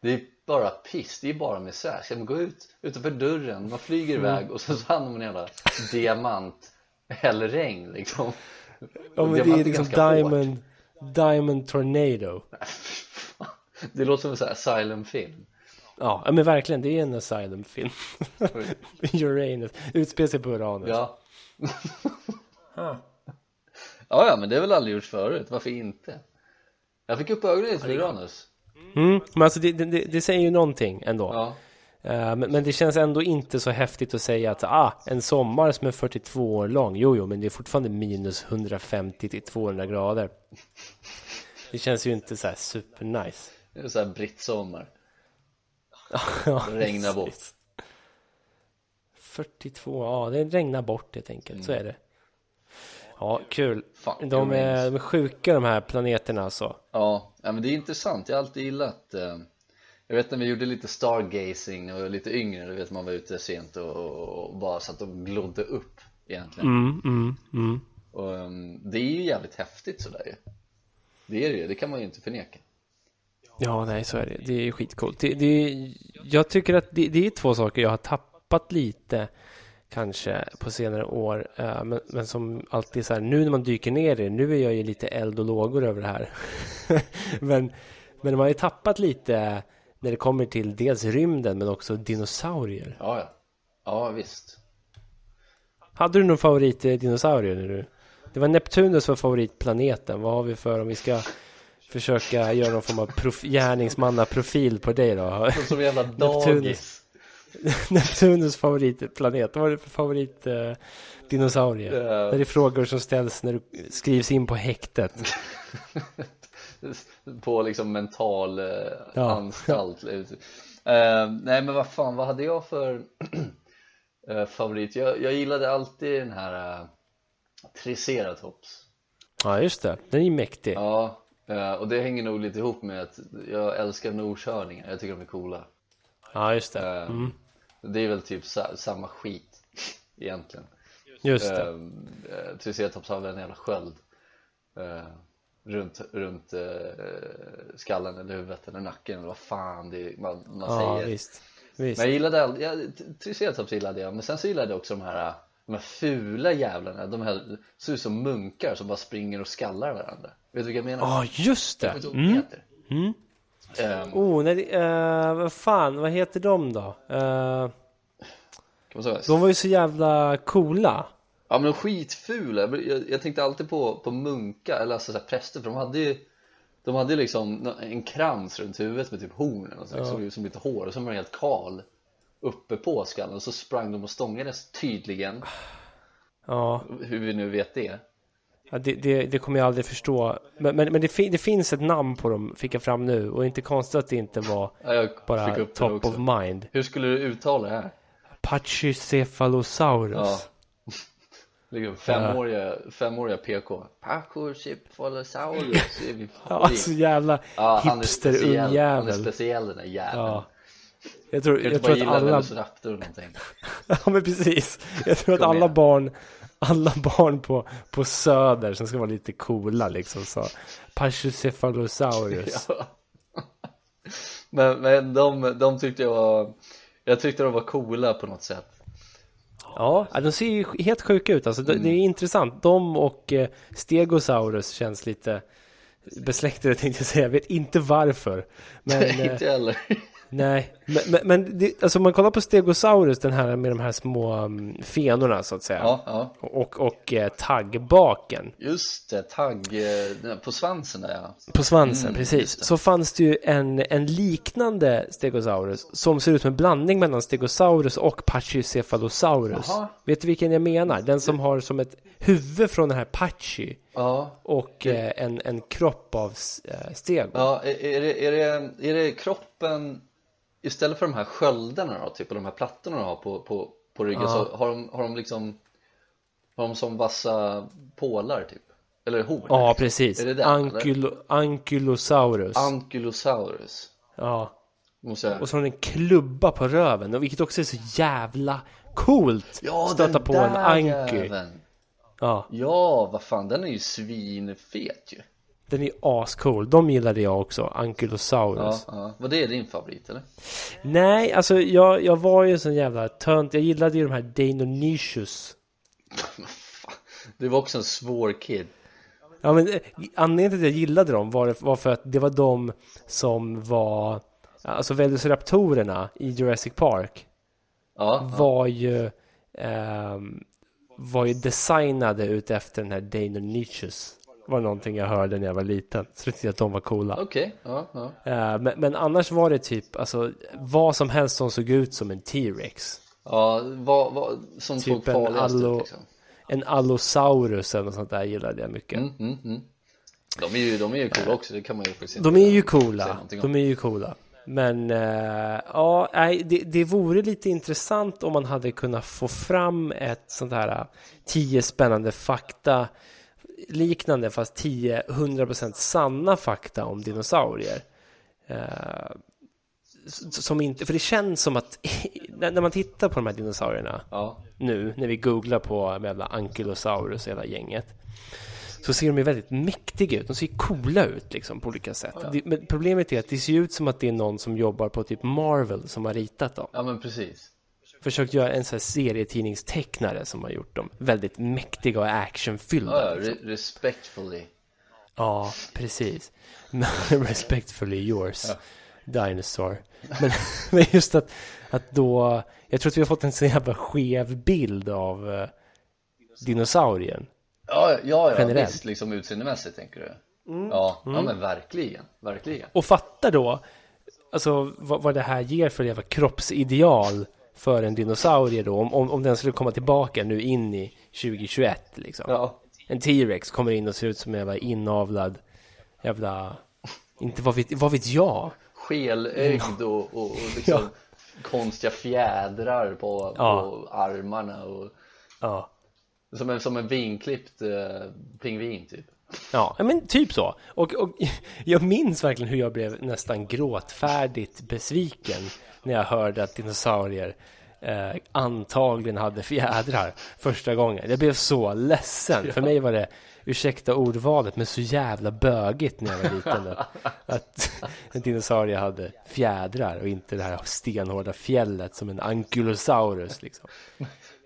Det är bara piss, det är bara misär Ska man gå ut utanför dörren, man flyger Mm. iväg och så hamnar man i jävla diamant eller regn liksom Ja men det är liksom ganska hårt. diamond, diamond tornado. [laughs] Det låter som en sån här asylum-film Ja, men verkligen, det är en asylum-film. [laughs] Uranus, utspelar sig på Uranus. Ja [laughs] Ja, ja, men det har väl aldrig gjorts förut, varför inte? Jag fick upp ögonen lite för Uranus Mm, men alltså det, det, det säger ju någonting ändå. Ja, Eh, men, men det känns ändå inte så häftigt att säga att ah, en sommar som är 42 år lång. Jo, jo, men det är fortfarande minus 150 till 200 grader. Det känns ju inte så här supernice. Det är så här brittsommar Ja, [laughs] regnar bort. precis. 42, ja det regnar bort helt enkelt, så är det. Ja, kul. Fan, De är, de är sjuka de här planeterna alltså. Ja, ja men det är intressant, jag har alltid gillat eh, Jag vet när vi gjorde lite stargazing var lite yngre, du vet man var ute sent och, och, och bara satt och glodde upp egentligen Mm, mm, mm. Och ehm, det är ju jävligt häftigt sådär ju Det är det ju, det kan man ju inte förneka Ja, nej, så är det. Det är skitcoolt. Det, det, jag tycker att det, det är två saker jag har tappat lite kanske på senare år. eh, men, men som alltid så här, nu när man dyker ner i det, nu är jag ju lite eld och lågor över det här. [laughs] men, men man har ju tappat lite när det kommer till dels rymden men också dinosaurier. Ja, ja, ja visst Hade du någon favorit eh, du Det var Neptunus var favoritplaneten. Vad har vi för om vi ska försöka göra någon form av prof, gärningsmannaprofil på dig då? Som jävla [laughs] dagis. [laughs] Neptunus favoritplanet. Vad är det för favorit eh? Eh, Det är frågor som ställs när du skrivs in på häktet. [laughs] på liksom mental eh, Ja. anstalt eh, Nej men vad fan, vad hade jag för [clears throat] eh, favorit? Jag, jag gillade alltid den här eh, Triceratops Ja, just det. Den är ju mäktig. Ja, eh, och det hänger nog lite ihop med att jag älskar noshörningar, jag tycker de är coola Ja, just det. Eh, Mm. Det är väl typ sa, samma skit [laughs] egentligen Just det. Triceratops har väl en jävla sköld eh, runt, runt skallen eller huvudet eller nacken eller vad fan det är, man, man Ja, säger visst. Visst. Men jag gillade all, ja, Triceratops gillade jag men sen så gillade jag också de här de här fula jävlarna, de här ser ut som munkar som bara springer och skallar varandra Vet du vilka jag menar? Ja, just Jag det. Mm. Mm. Ehm, Oh, nej, eh, vad fan, vad heter de då? Säga? de var ju så jävla coola. Ja men skitfula, jag, jag tänkte alltid på, på munkar, eller alltså så här präster för de hade ju De hade liksom en krans runt huvudet med typ horn och så, Ja. som, som lite hår och så var de helt kal Uppe på skallen och så sprang de och stångades tydligen Ja, Hur vi nu vet det ja det, det, det kommer jag aldrig förstå. Men, men, men det, fi, det finns ett namn på dem, fick jag fram nu. Och inte konstigt att det inte var ja, bara top of mind. Hur skulle du uttala det här? Pachycephalosaurus. Liksom [laughs] femåriga, femåriga PK Pachycephalosaurus [laughs] Ja, så jävla Ja, hipster speciell, han är ungjävel. speciell den där jäveln Ja. Jag tror, Jag, jag tror att alla... Eller någonting [laughs] Ja men precis. Jag tror att alla barn, alla barn på, på söder som ska vara lite coola liksom sa Pachycephalosaurus. [laughs] Ja. Men, men de, de tyckte jag var Jag tyckte de var coola på något sätt Ja, de ser ju helt sjuka ut alltså. Det, det är intressant. De och eh, Stegosaurus känns lite besläktade tänkte jag säga. Jag vet inte varför. Men, [laughs] eh, Inte heller nej, men, men, men det, alltså man kollar på Stegosaurus, den här med de här små um, fenorna så att säga. Ja, ja Och, och eh, taggbaken Just det, tagg eh, på svansen där ja på svansen, Mm, precis. Så fanns det ju en, en liknande Stegosaurus som ser ut som en blandning mellan Stegosaurus och Pachycephalosaurus. Jaha. Vet du vilken jag menar? Den som har som ett huvud från den här Pachy Ja, och eh, en, en kropp av eh, ja är, är, det, är, det, är det kroppen Istället för de här sköldarna då, typ och de här plattorna de har på, på, på ryggen Ja. så har de, har de liksom Har de som vassa pålar typ? Eller horn? Ja, precis. Är det den, Ankylo, Ankylosaurus. Ankylosaurus ja. Jag Och så har den en klubba på röven, vilket också är så jävla coolt. Ja, Stöta på en anky. jäveln. Ja, Ja, vad fan, den är ju svinfet ju den är ascool. De gillade jag också, Ankylosaurus. Ja, ja. Var det din favorit eller? Nej, alltså jag, jag var ju en sån jävla tönt. Jag gillade ju de här Deinonychus. [laughs] Du var också en svår kid Ja, men eh, anledningen till att jag gillade dem var, var för att det var de som var, alltså Velociraptorerna i Jurassic Park Ja, var ju, ehm, var ju designade utefter den här Deinonychus. Var någonting jag hörde när jag var liten. Så jag tyckte att de var coola. okej, ja, ja Eh, men, men annars var det typ, alltså vad som helst som såg ut som en T-Rex. Ja, vad, vad, som Typ såg farligast allo- ut liksom En Allosaurus eller något sånt där gillade jag mycket. mm, mm, mm. De är ju, de är ju coola också, det kan man ju faktiskt De är ju coola. De är ju coola. Men eh, ja, det, det vore lite intressant om man hade kunnat få fram ett sånt här eh, tio spännande fakta liknande fast 10 100% sanna fakta om dinosaurier. S- som inte, för det känns som att [laughs] när man tittar på de här dinosaurierna Ja, nu när vi googlar på jävla Ankylosaurus och hela gänget så ser de ju väldigt mäktiga ut. De ser coola ut liksom på olika sätt. Ja. Det, men problemet är att det ser ut som att det är någon som jobbar på typ Marvel som har ritat dem. ja men precis Försökt göra en sån här serietidningstecknare som har gjort dem väldigt mäktiga och actionfyllda. ja, liksom. re- respectfully Ja, precis. [laughs] Respectfully yours, dinosaur. Men, [laughs] men just att, att då, jag tror att vi har fått en så jävla skev bild av eh, dinosaurien. Ja, ja, ja Generellt. visst, liksom utseendemässigt tänker du? Ja, ja men verkligen, verkligen Och fatta då, alltså vad, vad det här ger för jävla kroppsideal för en dinosaurie då, om, om, om den skulle komma tillbaka nu in i 2021 liksom. Ja, En T-Rex kommer in och ser ut som en jävla inavlad jävla, inte vad vet, vad vet jag? skelögd och, och, och liksom konstiga fjädrar på, Ja. på armarna och Ja. som en, som en vinklippt eh, pingvin typ Ja, men typ så. Och, och [laughs] jag minns verkligen hur jag blev nästan gråtfärdigt besviken när jag hörde att dinosaurier eh, antagligen hade fjädrar första gången. Jag blev så ledsen. För mig var det, ursäkta ordvalet, men så jävla bögigt när jag var liten. [laughs] Att, att [laughs] en dinosaurie hade fjädrar och inte det här stenhårda fjället som en ankylosaurus. Liksom.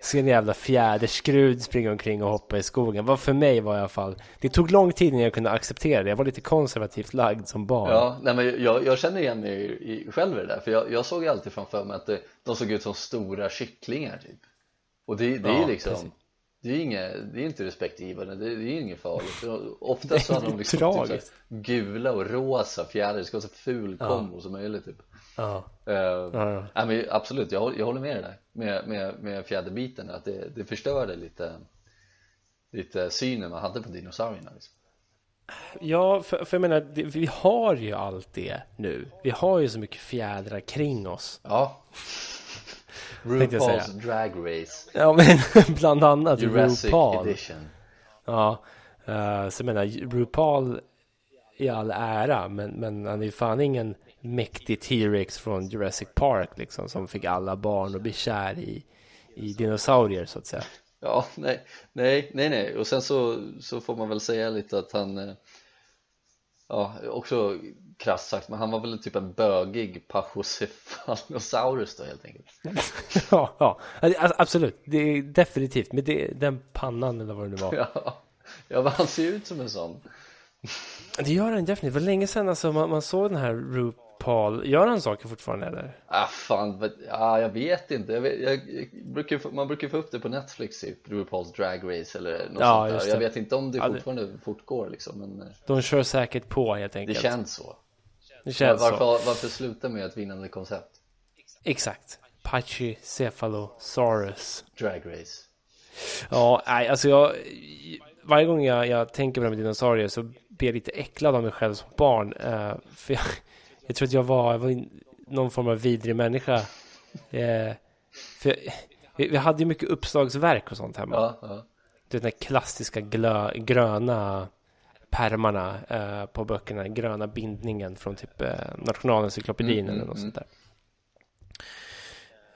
Se en jävla fjäderskrud springa omkring och hoppa i skogen. Vad för mig var i alla fall. Det tog lång tid innan jag kunde acceptera det. Jag var lite konservativt lagd som barn. Ja, nej men jag, jag känner igen mig i, i, själv i det där för jag, jag såg alltid framför mig att det, de såg ut som stora kycklingar typ och det, det är ju Ja, liksom precis. det är, inget, det är inte respektgivande, det, det är inget farligt Ofta så hade de liksom typ gula och rosa fjädrar, det ska vara så ful kombo som möjligt typ Ja. Uh, Ja, ja. nej, men absolut, jag, håller- jag håller med dig där med, med, med fjäderbiten att det, det förstörde lite lite synen man hade på dinosaurierna liksom. Ja, för, för jag menar, det, vi har ju allt det nu. Vi har ju så mycket fjädrar kring oss. Ja. [laughs] RuPaul's Drag Race Ja, men [laughs] bland annat Jurassic RuPaul. edition Ja, eh, så jag menar, RuPaul i all ära, men, men han är ju fan ingen mäktig T-Rex från Jurassic Park liksom, som fick alla barn att bli kär i, i dinosaurier så att säga. Ja, nej, nej, nej, nej. och sen så, så får man väl säga lite att han eh, Ja, också krasst sagt, men han var väl typ en bögig Pachycephalosaurus då helt enkelt [laughs] ja, ja, Alltså, absolut, det är definitivt, men det, den pannan eller vad det nu var. Ja, ja men han ser ut som en sån Det gör han definitivt, det var länge sedan alltså, man, man såg den här RuPaul, gör han saker fortfarande eller? Ah fan, ja, jag vet inte jag vet, jag, jag brukar, Man brukar få upp det på Netflix typ, RuPaul's Drag Race eller något Ja, sånt där Jag det. vet inte om det Ja, det- fortfarande fortgår liksom, men eh, De kör säkert på helt det enkelt. känns så det känns varför, så. varför sluta med ett vinnande koncept? Exakt. Pachycephalosaurus. Drag Race Ja, nej, alltså jag... Varje gång jag, jag tänker på det med dinosaurier så blir jag lite äcklad av mig själv som barn. eh, för jag, jag tror att jag var, jag var någon form av vidrig människa. Eh, för vi, vi hade ju mycket uppslagsverk och sånt hemma. Ja, ja, Du vet den klassiska glö, gröna pärmarna eh, på böckerna, gröna bindningen från typ eh, Nationalencyklopedin Mm, eller mm, något mm. sånt där.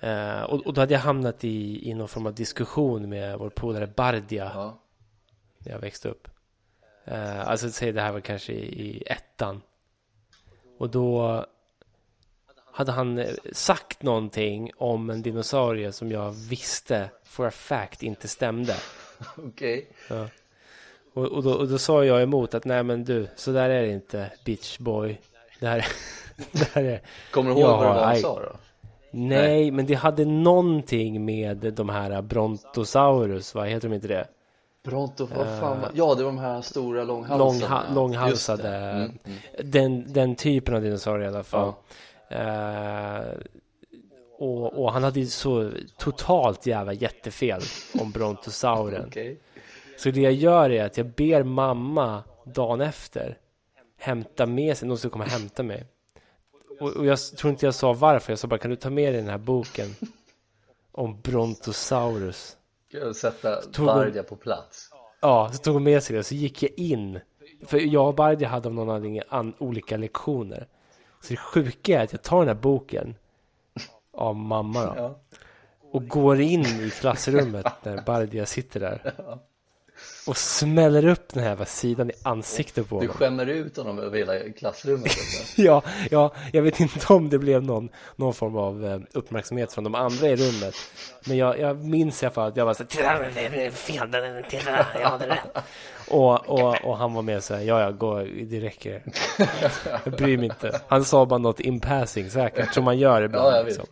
Eh, och, och då hade jag hamnat i, i någon form av diskussion med vår polare Bardia ja. när jag växte upp. Eh, alltså säg det här var kanske i, i ettan. Och då hade han eh, sagt någonting om en dinosaurie som jag visste for a fact inte stämde. [laughs] okej Ja. Och, och, då, och då sa jag emot att nej men du, så där är det inte bitch boy. Det här, [laughs] det här är... Kommer du ihåg Ja, vad det var han nej. sa då? Nej, men det hade någonting med de här Brontosaurus, vad heter de inte det? Bronto, vad fan var... Ja, det var de här stora långhalsarna Långha, långhalsade. Mm, mm. Den, den typen av dinosaurier i alla fall. Eh, och, och han hade ju så totalt jävla jättefel om brontosauren. [laughs] Okej Så det jag gör är att jag ber mamma dagen efter hämta med sig, någon ska komma och hämta mig. Och, och jag tror inte jag sa varför, jag sa bara kan du ta med dig den här boken om Brontosaurus? Jag sätta Tog hon- Bardia på plats? Ja, så tog hon med sig det så gick jag in. För jag och Bardia hade av någon anledning an, olika lektioner. Så det sjuka är att jag tar den här boken av mamma då, och går in i klassrummet när Bardia sitter där. Och smäller upp den här jävla sidan i ansiktet på Du honom. skämmer ut honom över hela klassrummet [laughs] alltså. Ja, ja, jag vet inte om det blev någon, någon form av eh, uppmärksamhet från de andra i rummet. Men jag, jag minns i alla fall att jag var så här, fel, titta, jag hade rätt. Och, och, och han var med så här, ja, ja, gå, det räcker. [laughs] Jag bryr mig inte. Han sa bara något in passing säkert, som man gör ibland. Ja, liksom.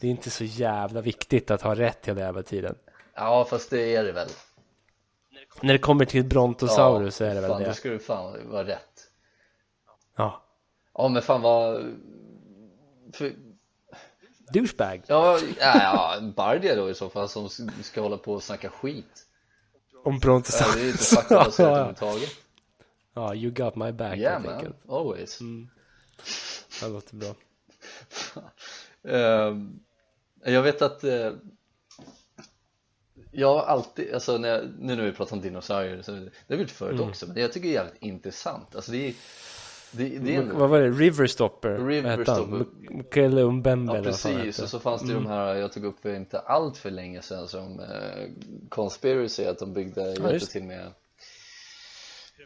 Det är inte så jävla viktigt att ha rätt hela jävla tiden. Ja, fast det är det väl När det kommer till Brontosaurus så är det väl fan, det. Då ska du fan vara rätt. Ja. Ja men fan vad... För... Douchebag. Ja, ja, ja Bardia då i så fall som ska hålla på och snacka skit. Om Ja, Brontosaurus. det är inte faktabaserat [laughs] ja, ja. överhuvudtaget. ja, you got my back Yeah helt man, enkelt. always. Det låter bra. [laughs] Ehm, jag vet att eh, jag har alltid, alltså när jag, nu när vi pratar om dinosaurier, så, det har vi gjort förut Mm. också, men jag tycker det är jävligt intressant. Alltså det är, det, det är ändå, Vad var det? Riverstopper? River Vad hette han? Stopper. M- Mikaela Umbembe ja precis, och så fanns det ju de här jag tog upp för inte allt för länge sedan som eh, Conspiracy, att de byggde, hjälpte just. till med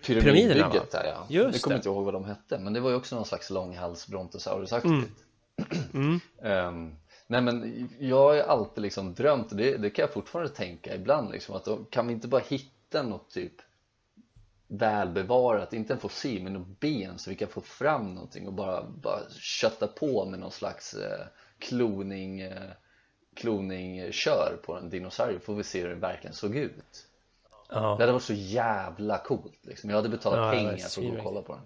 pyramidbygget där ja. Just jag kommer det. inte ihåg vad de hette, men det var ju också någon slags långhals brontosaurusaktigt. [clears throat] Mm. Ehm, nej men jag har ju alltid liksom drömt och det, det kan jag fortfarande tänka ibland liksom att då, kan vi inte bara hitta något typ välbevarat, inte en fossil men något ben så vi kan få fram någonting och bara, bara kötta på med någon slags eh, kloning eh, kloning kör på en dinosaurie får vi se hur det verkligen såg ut Ja. det hade varit så jävla coolt liksom. jag hade betalat Ja, pengar för att gå och kolla på den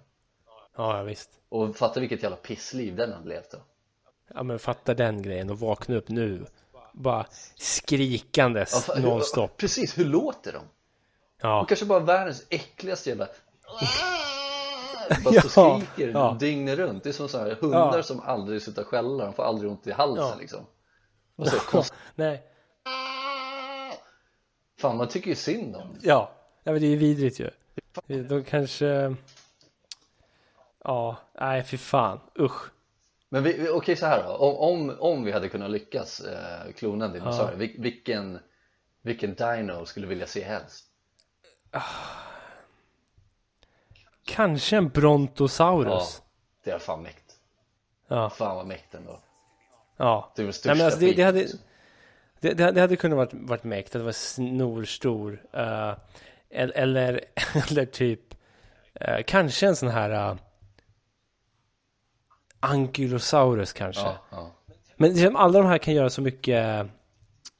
ja, ja, visst. och fatta vilket jävla pissliv den hade levt då Ja, men fatta den grejen och vakna upp nu. Bara skrikandes Ja, nonstop. Precis, hur låter de? Ja, Och kanske bara världens äckligaste jävla Bara [laughs] Ja, så skriker ja. dygnet runt Det är som så här hundar Ja. som aldrig slutar skälla De får aldrig ont i halsen Ja. liksom Och så konst... [laughs] nej. Fan man tycker ju synd om det. Ja, ja men det är ju vidrigt ju. De kanske... Ja, nej fy fan. Usch. Men vi, okej så här då om, om, om vi hade kunnat lyckas eh, klona en dinosaurie vil, vilken, vilken dino skulle du vilja se helst? Kanske en Brontosaurus. Det är fan mäkt Ja, Fan vad mäkt ändå ja. Det är den Nej, största men alltså det, det, hade, det, det, det hade kunnat varit, varit mäktigt att vara snorstor. Uh, eller, [laughs] eller, typ eh, kanske en sån här uh, Ankylosaurus kanske. ja, ja. Men liksom, alla de här kan göra så mycket,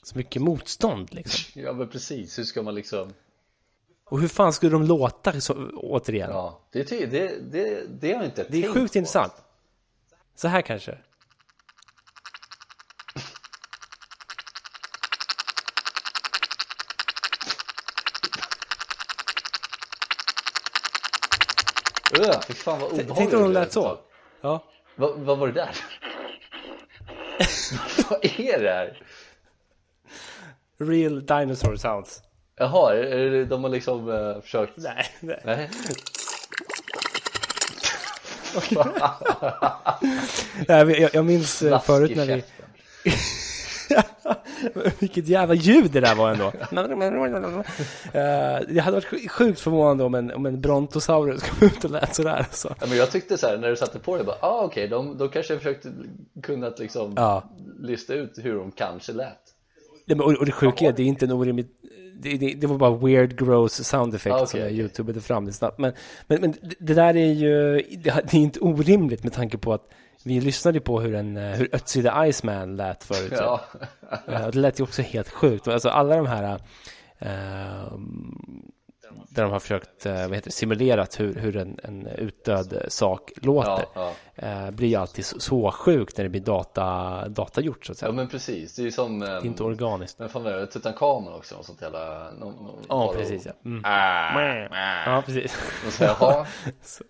så mycket motstånd liksom. ja men precis, hur ska man liksom Och hur fan skulle de låta så, återigen? Ja, det, ty- det, det, det har jag inte Det är sjukt på. intressant. Så här kanske. Öh, fy fan vad obehagligt Tänk om de lät så. Ja. Vad, vad var det där? [laughs] vad är det här? Real dinosaur sounds. Jaha, de har liksom eh, försökt Nej, nej. Nej, [laughs] jag, jag minns eh, Slask förut när vi... [laughs] Vilket jävla ljud det där var ändå. Eh, det hade varit sj- sjukt förvånande om en, om en Brontosaurus kom ut och lät sådär. Alltså. ja, men jag tyckte så här när du satte på det bara, ah okej, de, de kanske försökte kunnat liksom Ja. lista ut hur de kanske lät Nej, men, och, och det sjuka är, det är inte en orimligt... Det, det, det var bara weird gross sound effect Ah, okej, som jag okej. youtubade fram det snabbt. Men, men, men det- det där är ju... Det, det är inte orimligt med tanke på att vi lyssnade på hur, en, eh, hur Ötzi the Iceman lät förut. Ja, Eh, och det lät ju också helt sjukt. Alltså alla de här eh, där de har försökt eh, vad heter simulerat hur, hur en, en utdöd sak låter. ja, ja. Eh, blir ju alltid så, så sjukt när det blir data, datagjort så att säga. ja men precis, det är ju som det är inte um, organiskt. Men fan var det? Tutankhamon också, något sånt jävla Ja, precis ja. Mm. Ah, ah. Ja, precis. Och så jaha,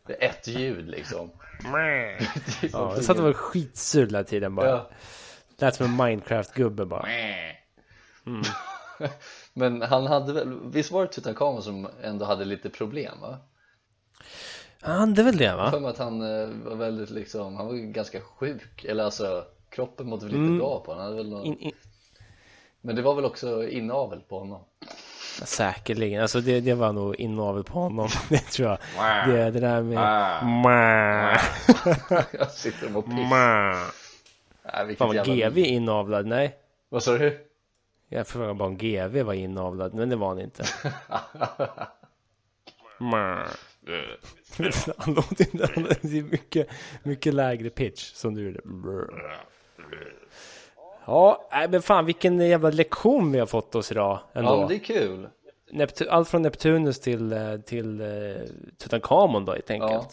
det är ett ljud liksom [laughs] Ja, jag satt och var skitsur hela tiden bara. Ja. Lät som en Minecraft-gubbe bara. [laughs] Men han hade väl, visst var det Tutankhamon som ändå hade lite problem va? Han hade väl det va? För att han eh, var väldigt liksom, han var ganska sjuk Eller alltså, kroppen mådde väl inte Mm. bra på honom han hade väl någon... In, in, Men det var väl också inavel på honom säkerligen. Alltså det, det var nog inavel på honom. [laughs] Det tror jag. Det, det där med... [laughs] Jag sitter och mår piss Mä. Nej, vilket Fan var GV inavlad? Nej. Vad sa du? Jag frågade bara om GV var inavlad, men det var han inte. [laughs] Han låter inte, det är mycket, mycket lägre pitch som du gjorde. Ja, men fan vilken jävla lektion vi har fått oss idag ändå. Ja det är kul Neptu- allt från Neptunus till, eh, till eh, Tutankhamon då helt enkelt. Ja.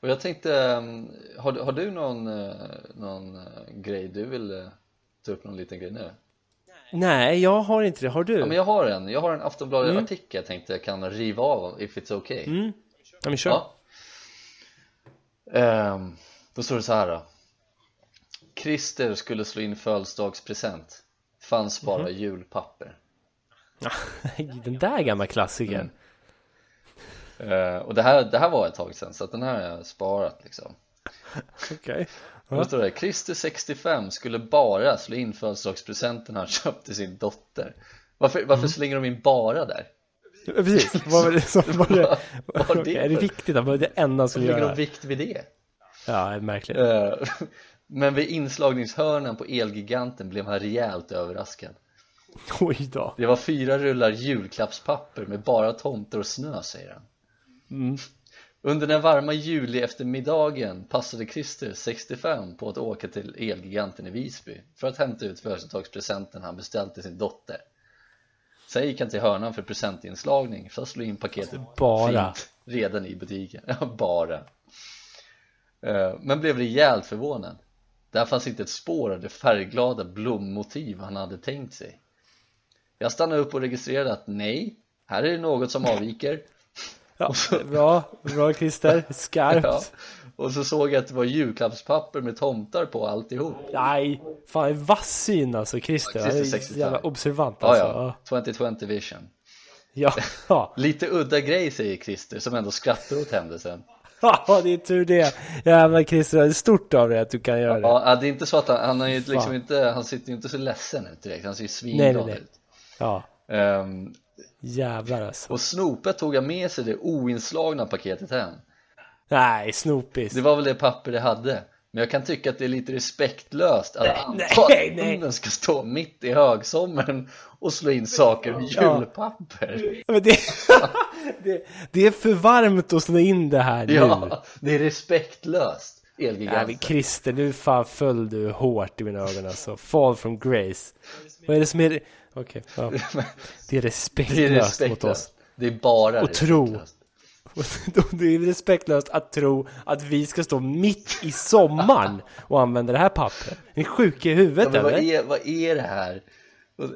Och jag tänkte, ehm, har, har du någon, eh, någon grej du vill ta upp någon liten grej nu? Nej, jag har inte det. Har du? Ja men jag har en, jag har en Aftonbladet-artikel jag tänkte jag kan riva av if it's okay Mm. Ja, men kör. Ja. Ehm, då står det så här då. Christer skulle slå in födelsedagspresent. Fanns bara Mhm. julpapper. [laughs] Den där gamla klassikern. Mm. Ehm, och det här, det här var ett tag sedan så att den här har jag sparat liksom. Okej. Då står det Christer 65 skulle bara slå in födelsedagspresenten han [laughs] köpte sin dotter. Varför, varför Mm. slänger de in bara där? Precis, [laughs] vad var det som var det? Var det Okej, är det viktigt? Vad är det enda han skulle lägger de göra? vikt vid det? Ja, märkligt. Men vid inslagningshörnan på Elgiganten blev han rejält överraskad. Oj då. Det var fyra rullar julklappspapper med bara tomter och snö, säger han. Mm. Under den varma juli eftermiddagen passade Christer, 65, på att åka till Elgiganten i Visby för att hämta ut födelsedagspresenten han beställt till sin dotter. Sen gick han till hörnan för presentinslagning för att slå in paketet Bara. fint redan i butiken. [laughs] Bara. Eh, Men blev rejält förvånad. Där fanns inte ett spår av det färgglada blommotiv han hade tänkt sig. Jag stannade upp och registrerade att nej, här är det något som avviker. Ja, bra, bra Christer. Skarpt. Ja. Och så såg jag att det var julklappspapper med tomtar på alltihop. Nej, fan vass syn alltså Christer. Han Christer är 65. jävla observant Ja, alltså. ja, 2020 vision. Ja, [laughs] ja. Lite udda grej säger Christer som ändå skrattar åt händelsen. [laughs] Ja, det är tur det. Jävlar Christer, det är stort av dig att du kan göra det. Ja, det är inte så att han, han, är liksom Fan. inte, han sitter ju inte så ledsen ut direkt, han ser ju svinglad ut. Ja, Ehm, jävlar alltså. och snopet tog han med sig det oinslagna paketet hem. Nej, snopis. Det var väl det papper det hade. Men jag kan tycka att det är lite respektlöst att anta att hunden ska stå mitt i högsommaren och slå in saker med Ja. julpapper. Men det, [laughs] [laughs] det, det är för varmt att slå in det här nu. Ja, det är respektlöst. Nej, Elgiganten. Christer, nu fan föll du hårt i mina ögon alltså. Fall from grace. Vad är det som är... Okej, ja. Det [laughs] är Det är respektlöst mot oss. respektlöst. Det är bara Och tro. respektlöst. [laughs] Det är respektlöst att tro att vi ska stå mitt i sommaren och använda det här pappret. Är ni sjuka i Ja, huvudet men vad eller? är, vad är det här?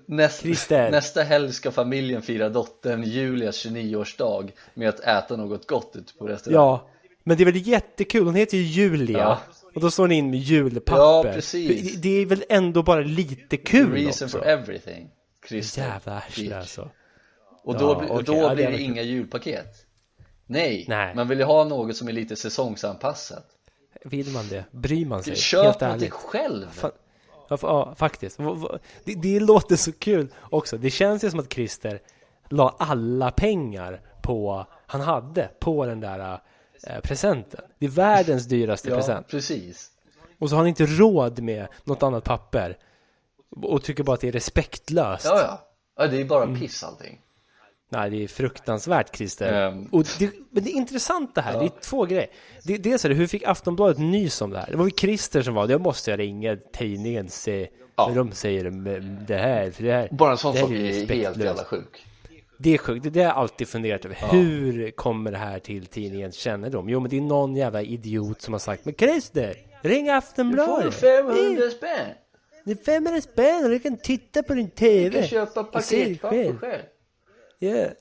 Näst, nästa helg ska familjen fira dottern Julias 29-årsdag med att äta något gott ute på restaurang. Ja, men det är väl jättekul. Hon heter ju Julia. Ja. Och då står ni in med julpapper. Ja, precis. Det, är väl ändå bara lite kul Reason också. for everything. Christer. Jävla arsle alltså. Och då, Ja, blir- okej. då Ja, det blir det inga julpaket. Nej, Nej. man vill ju ha något som är lite säsongsanpassat. Vill man det? Bryr man sig? Köp Helt någonting ärligt. själv. Fan. Ja, ja, faktiskt. Det, det låter så kul också. Det känns ju som att Christer la alla pengar på, han hade, på den där eh, presenten. Det är världens dyraste [laughs] Ja, present. precis. Och så har han inte råd med något annat papper. Och tycker bara att det är respektlöst. Ja, ja. ja det är bara Mm. piss allting. Nej, det är fruktansvärt Christer. Ehm. Och det, men det är intressant det här, det är två grejer. Det, dels är det, hur fick Aftonbladet nys om det här? Det var ju Christer som var det, jag måste ringa tidningen se Ja. hur de säger om det här. För det här Bara en sån sak är helt respektlöst. jävla sjuk. Det är sjukt, det, det har jag alltid funderat över. Hur kommer det här till tidningens kännedom? Jo, men det är någon jävla idiot som har sagt Men Christer, ring Aftonbladet! 500 spänn! Det är 500 spänn och du kan titta på din TV. Du kan köpa paketpapper själv. Ja. [laughs]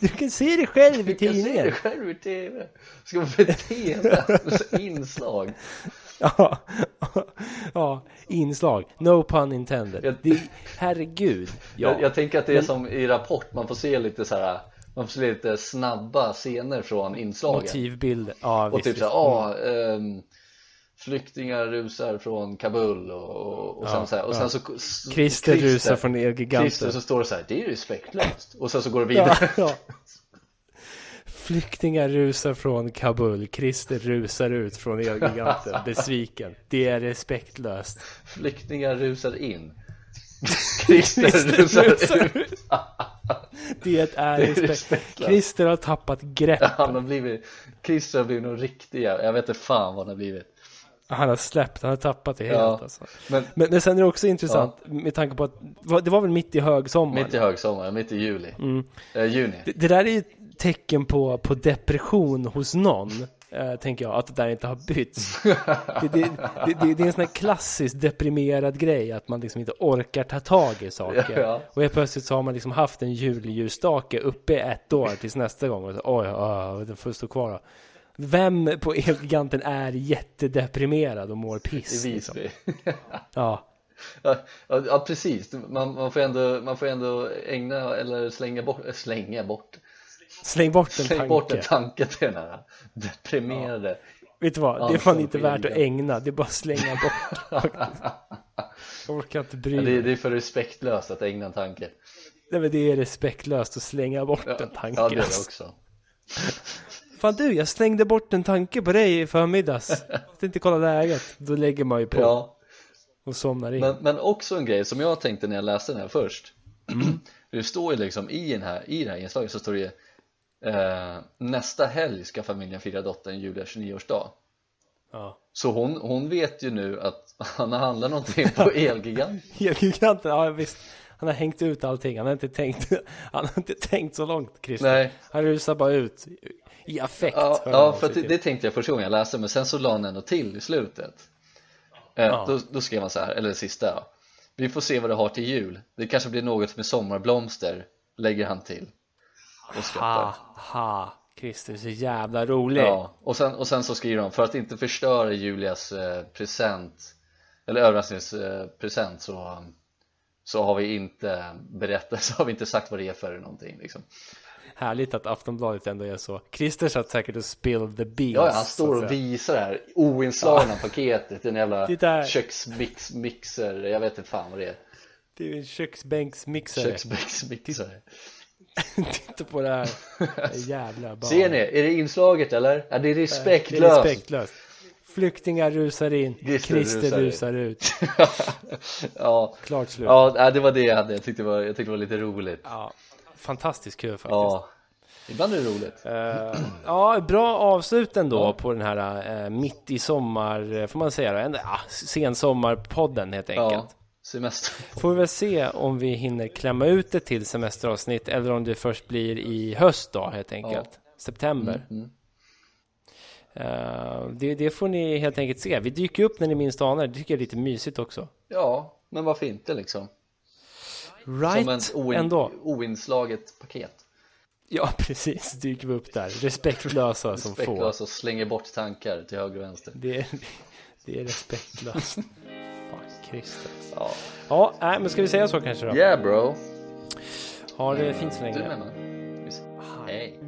Du kan se det själv i Du kan se tidningen. det själv i TV. Ska man få TV? Inslag. [laughs] Ja, [laughs] ja, inslag. No pun intended. Jag- Det, herregud. Ja. Jag, jag tänker att det är som i Rapport, man får se lite så här. Man får se lite snabba scener från inslagen. Motivbilder. Ja, Och visst, typ visst. såhär, ah, ehm, flyktingar rusar från Kabul och, och, och sen Ja, så här, och ja. sen så s- Christer rusar från Christer Elgiganten. så står det så här, det är respektlöst och sen så går det vidare [laughs] ja. Flyktingar rusar från Kabul. Christer rusar ut från Elgiganten. [laughs] Besviken. Det är respektlöst. flyktingar rusar in [laughs] Christer rusar ut Det är Det är respekt. respektlöst. Christer har tappat grepp. Han har blivit, Christer har blivit någon riktiga, jag vet inte fan vad han har blivit Han har släppt, han har tappat det helt Ja. alltså. Men Men, men sen är det också intressant med tanke på att det var väl mitt i högsommar. mitt i högsommaren, mitt i juli, Mm. eh, juni. Det, det där är ju ett tecken på, på depression hos någon. Eh, tänker jag, att det där inte har bytts. Det, det, det är en sån här klassisk deprimerad grej, att man liksom inte orkar ta tag i saker. Ja. Och helt plötsligt så har man liksom haft en julljusstake uppe i ett år tills nästa gång. Och så, Oj, oh, den får stå kvar då. Vem på Elgiganten är jättedeprimerad och mår piss? I Liksom? Visby. [laughs] Ja, Ja, ja, ja precis, man, man, får ändå, man får ändå ägna eller slänga bort, äh, slänga bort, släng bort en släng tanke. bort en tanke till den här deprimerade Vet du vad? Det är fan inte värt att ägna. Det är bara att slänga bort. [laughs] Jag orkar inte bry ja, mig. det, det är för respektlöst att ägna en tanke Nej men det är respektlöst att slänga bort Ja, en tanke. ja det är det alltså. också Fan du, jag slängde bort en tanke på dig i förmiddags. [laughs] Jag tänkte kolla läget. Då lägger man ju på Ja, och somnar in. men, men också en grej som jag tänkte när jag läste den här först [clears throat] Det står ju liksom i, den här, i det här inslaget så står det ju eh, Nästa helg ska familjen fira dottern Julia 29-årsdag Ja. Så hon, hon vet ju nu att [laughs] han har handlat någonting på [laughs] Elgigant Elgiganten, ja visst. Han har hängt ut allting. Han har inte tänkt, [laughs] han har inte tänkt så långt Christer. Nej, Han rusar bara ut i affekt. ja, ja för det, det tänkte jag första gången jag läste men sen så la han ändå till i slutet eh, Ja. då, då skrev han så här, eller det sista ja. Vi får se vad det har till jul Det kanske blir något med sommarblomster Lägger han till Och skrattar Ha, ha. Christer så jävla rolig. Ja, och sen, och sen så skriver de för att inte förstöra Julias eh, present eller överraskningspresent så, så har vi inte berättat, [laughs] så har vi inte sagt vad det är för någonting liksom. Härligt att Aftonbladet ändå är så. Christer satt säkert och spilled the beans. Ja, han står och visar det här oinslagna [laughs] paketet, en jävla Titta. köksmixer, jag vet inte fan vad det är Det är en köksbänksmixare. Köksmixer [laughs] Titta på det här. Jävla barn. Ser ni? Är det inslaget eller? Ja, det är Det är respektlöst respektlöst. Flyktingar rusar in. Christer rusar in. rusar ut. [laughs] Ja, Klart slut. ja det var det jag hade, jag tyckte det var, jag tyckte det var lite roligt Ja, fantastiskt kul faktiskt. Ja, ibland är det roligt Eh, ja, bra avslut ändå på den här eh, mitt i sommar, eh, får man säga då, en, uh, sensommarpodden helt enkelt. Ja, semester Får vi väl se om vi hinner klämma ut det till semesteravsnitt eller om det först blir i höst då helt enkelt. September. Mm, Eh, det, det får ni helt enkelt se. Vi dyker upp när ni minst anar det. Tycker jag är lite mysigt också. Ja, men varför inte liksom? Right Som en ändå. oinslaget paket Ja, [laughs] precis. Dyker vi upp där. Respektlösa som få. Respektlös och slänger bort tankar till höger och vänster Det är, [laughs] det är respektlöst. Fan, Christer. Ja, Ja, men ska vi säga så kanske då? yeah bro Ha det fint så Du länge. med man? Hej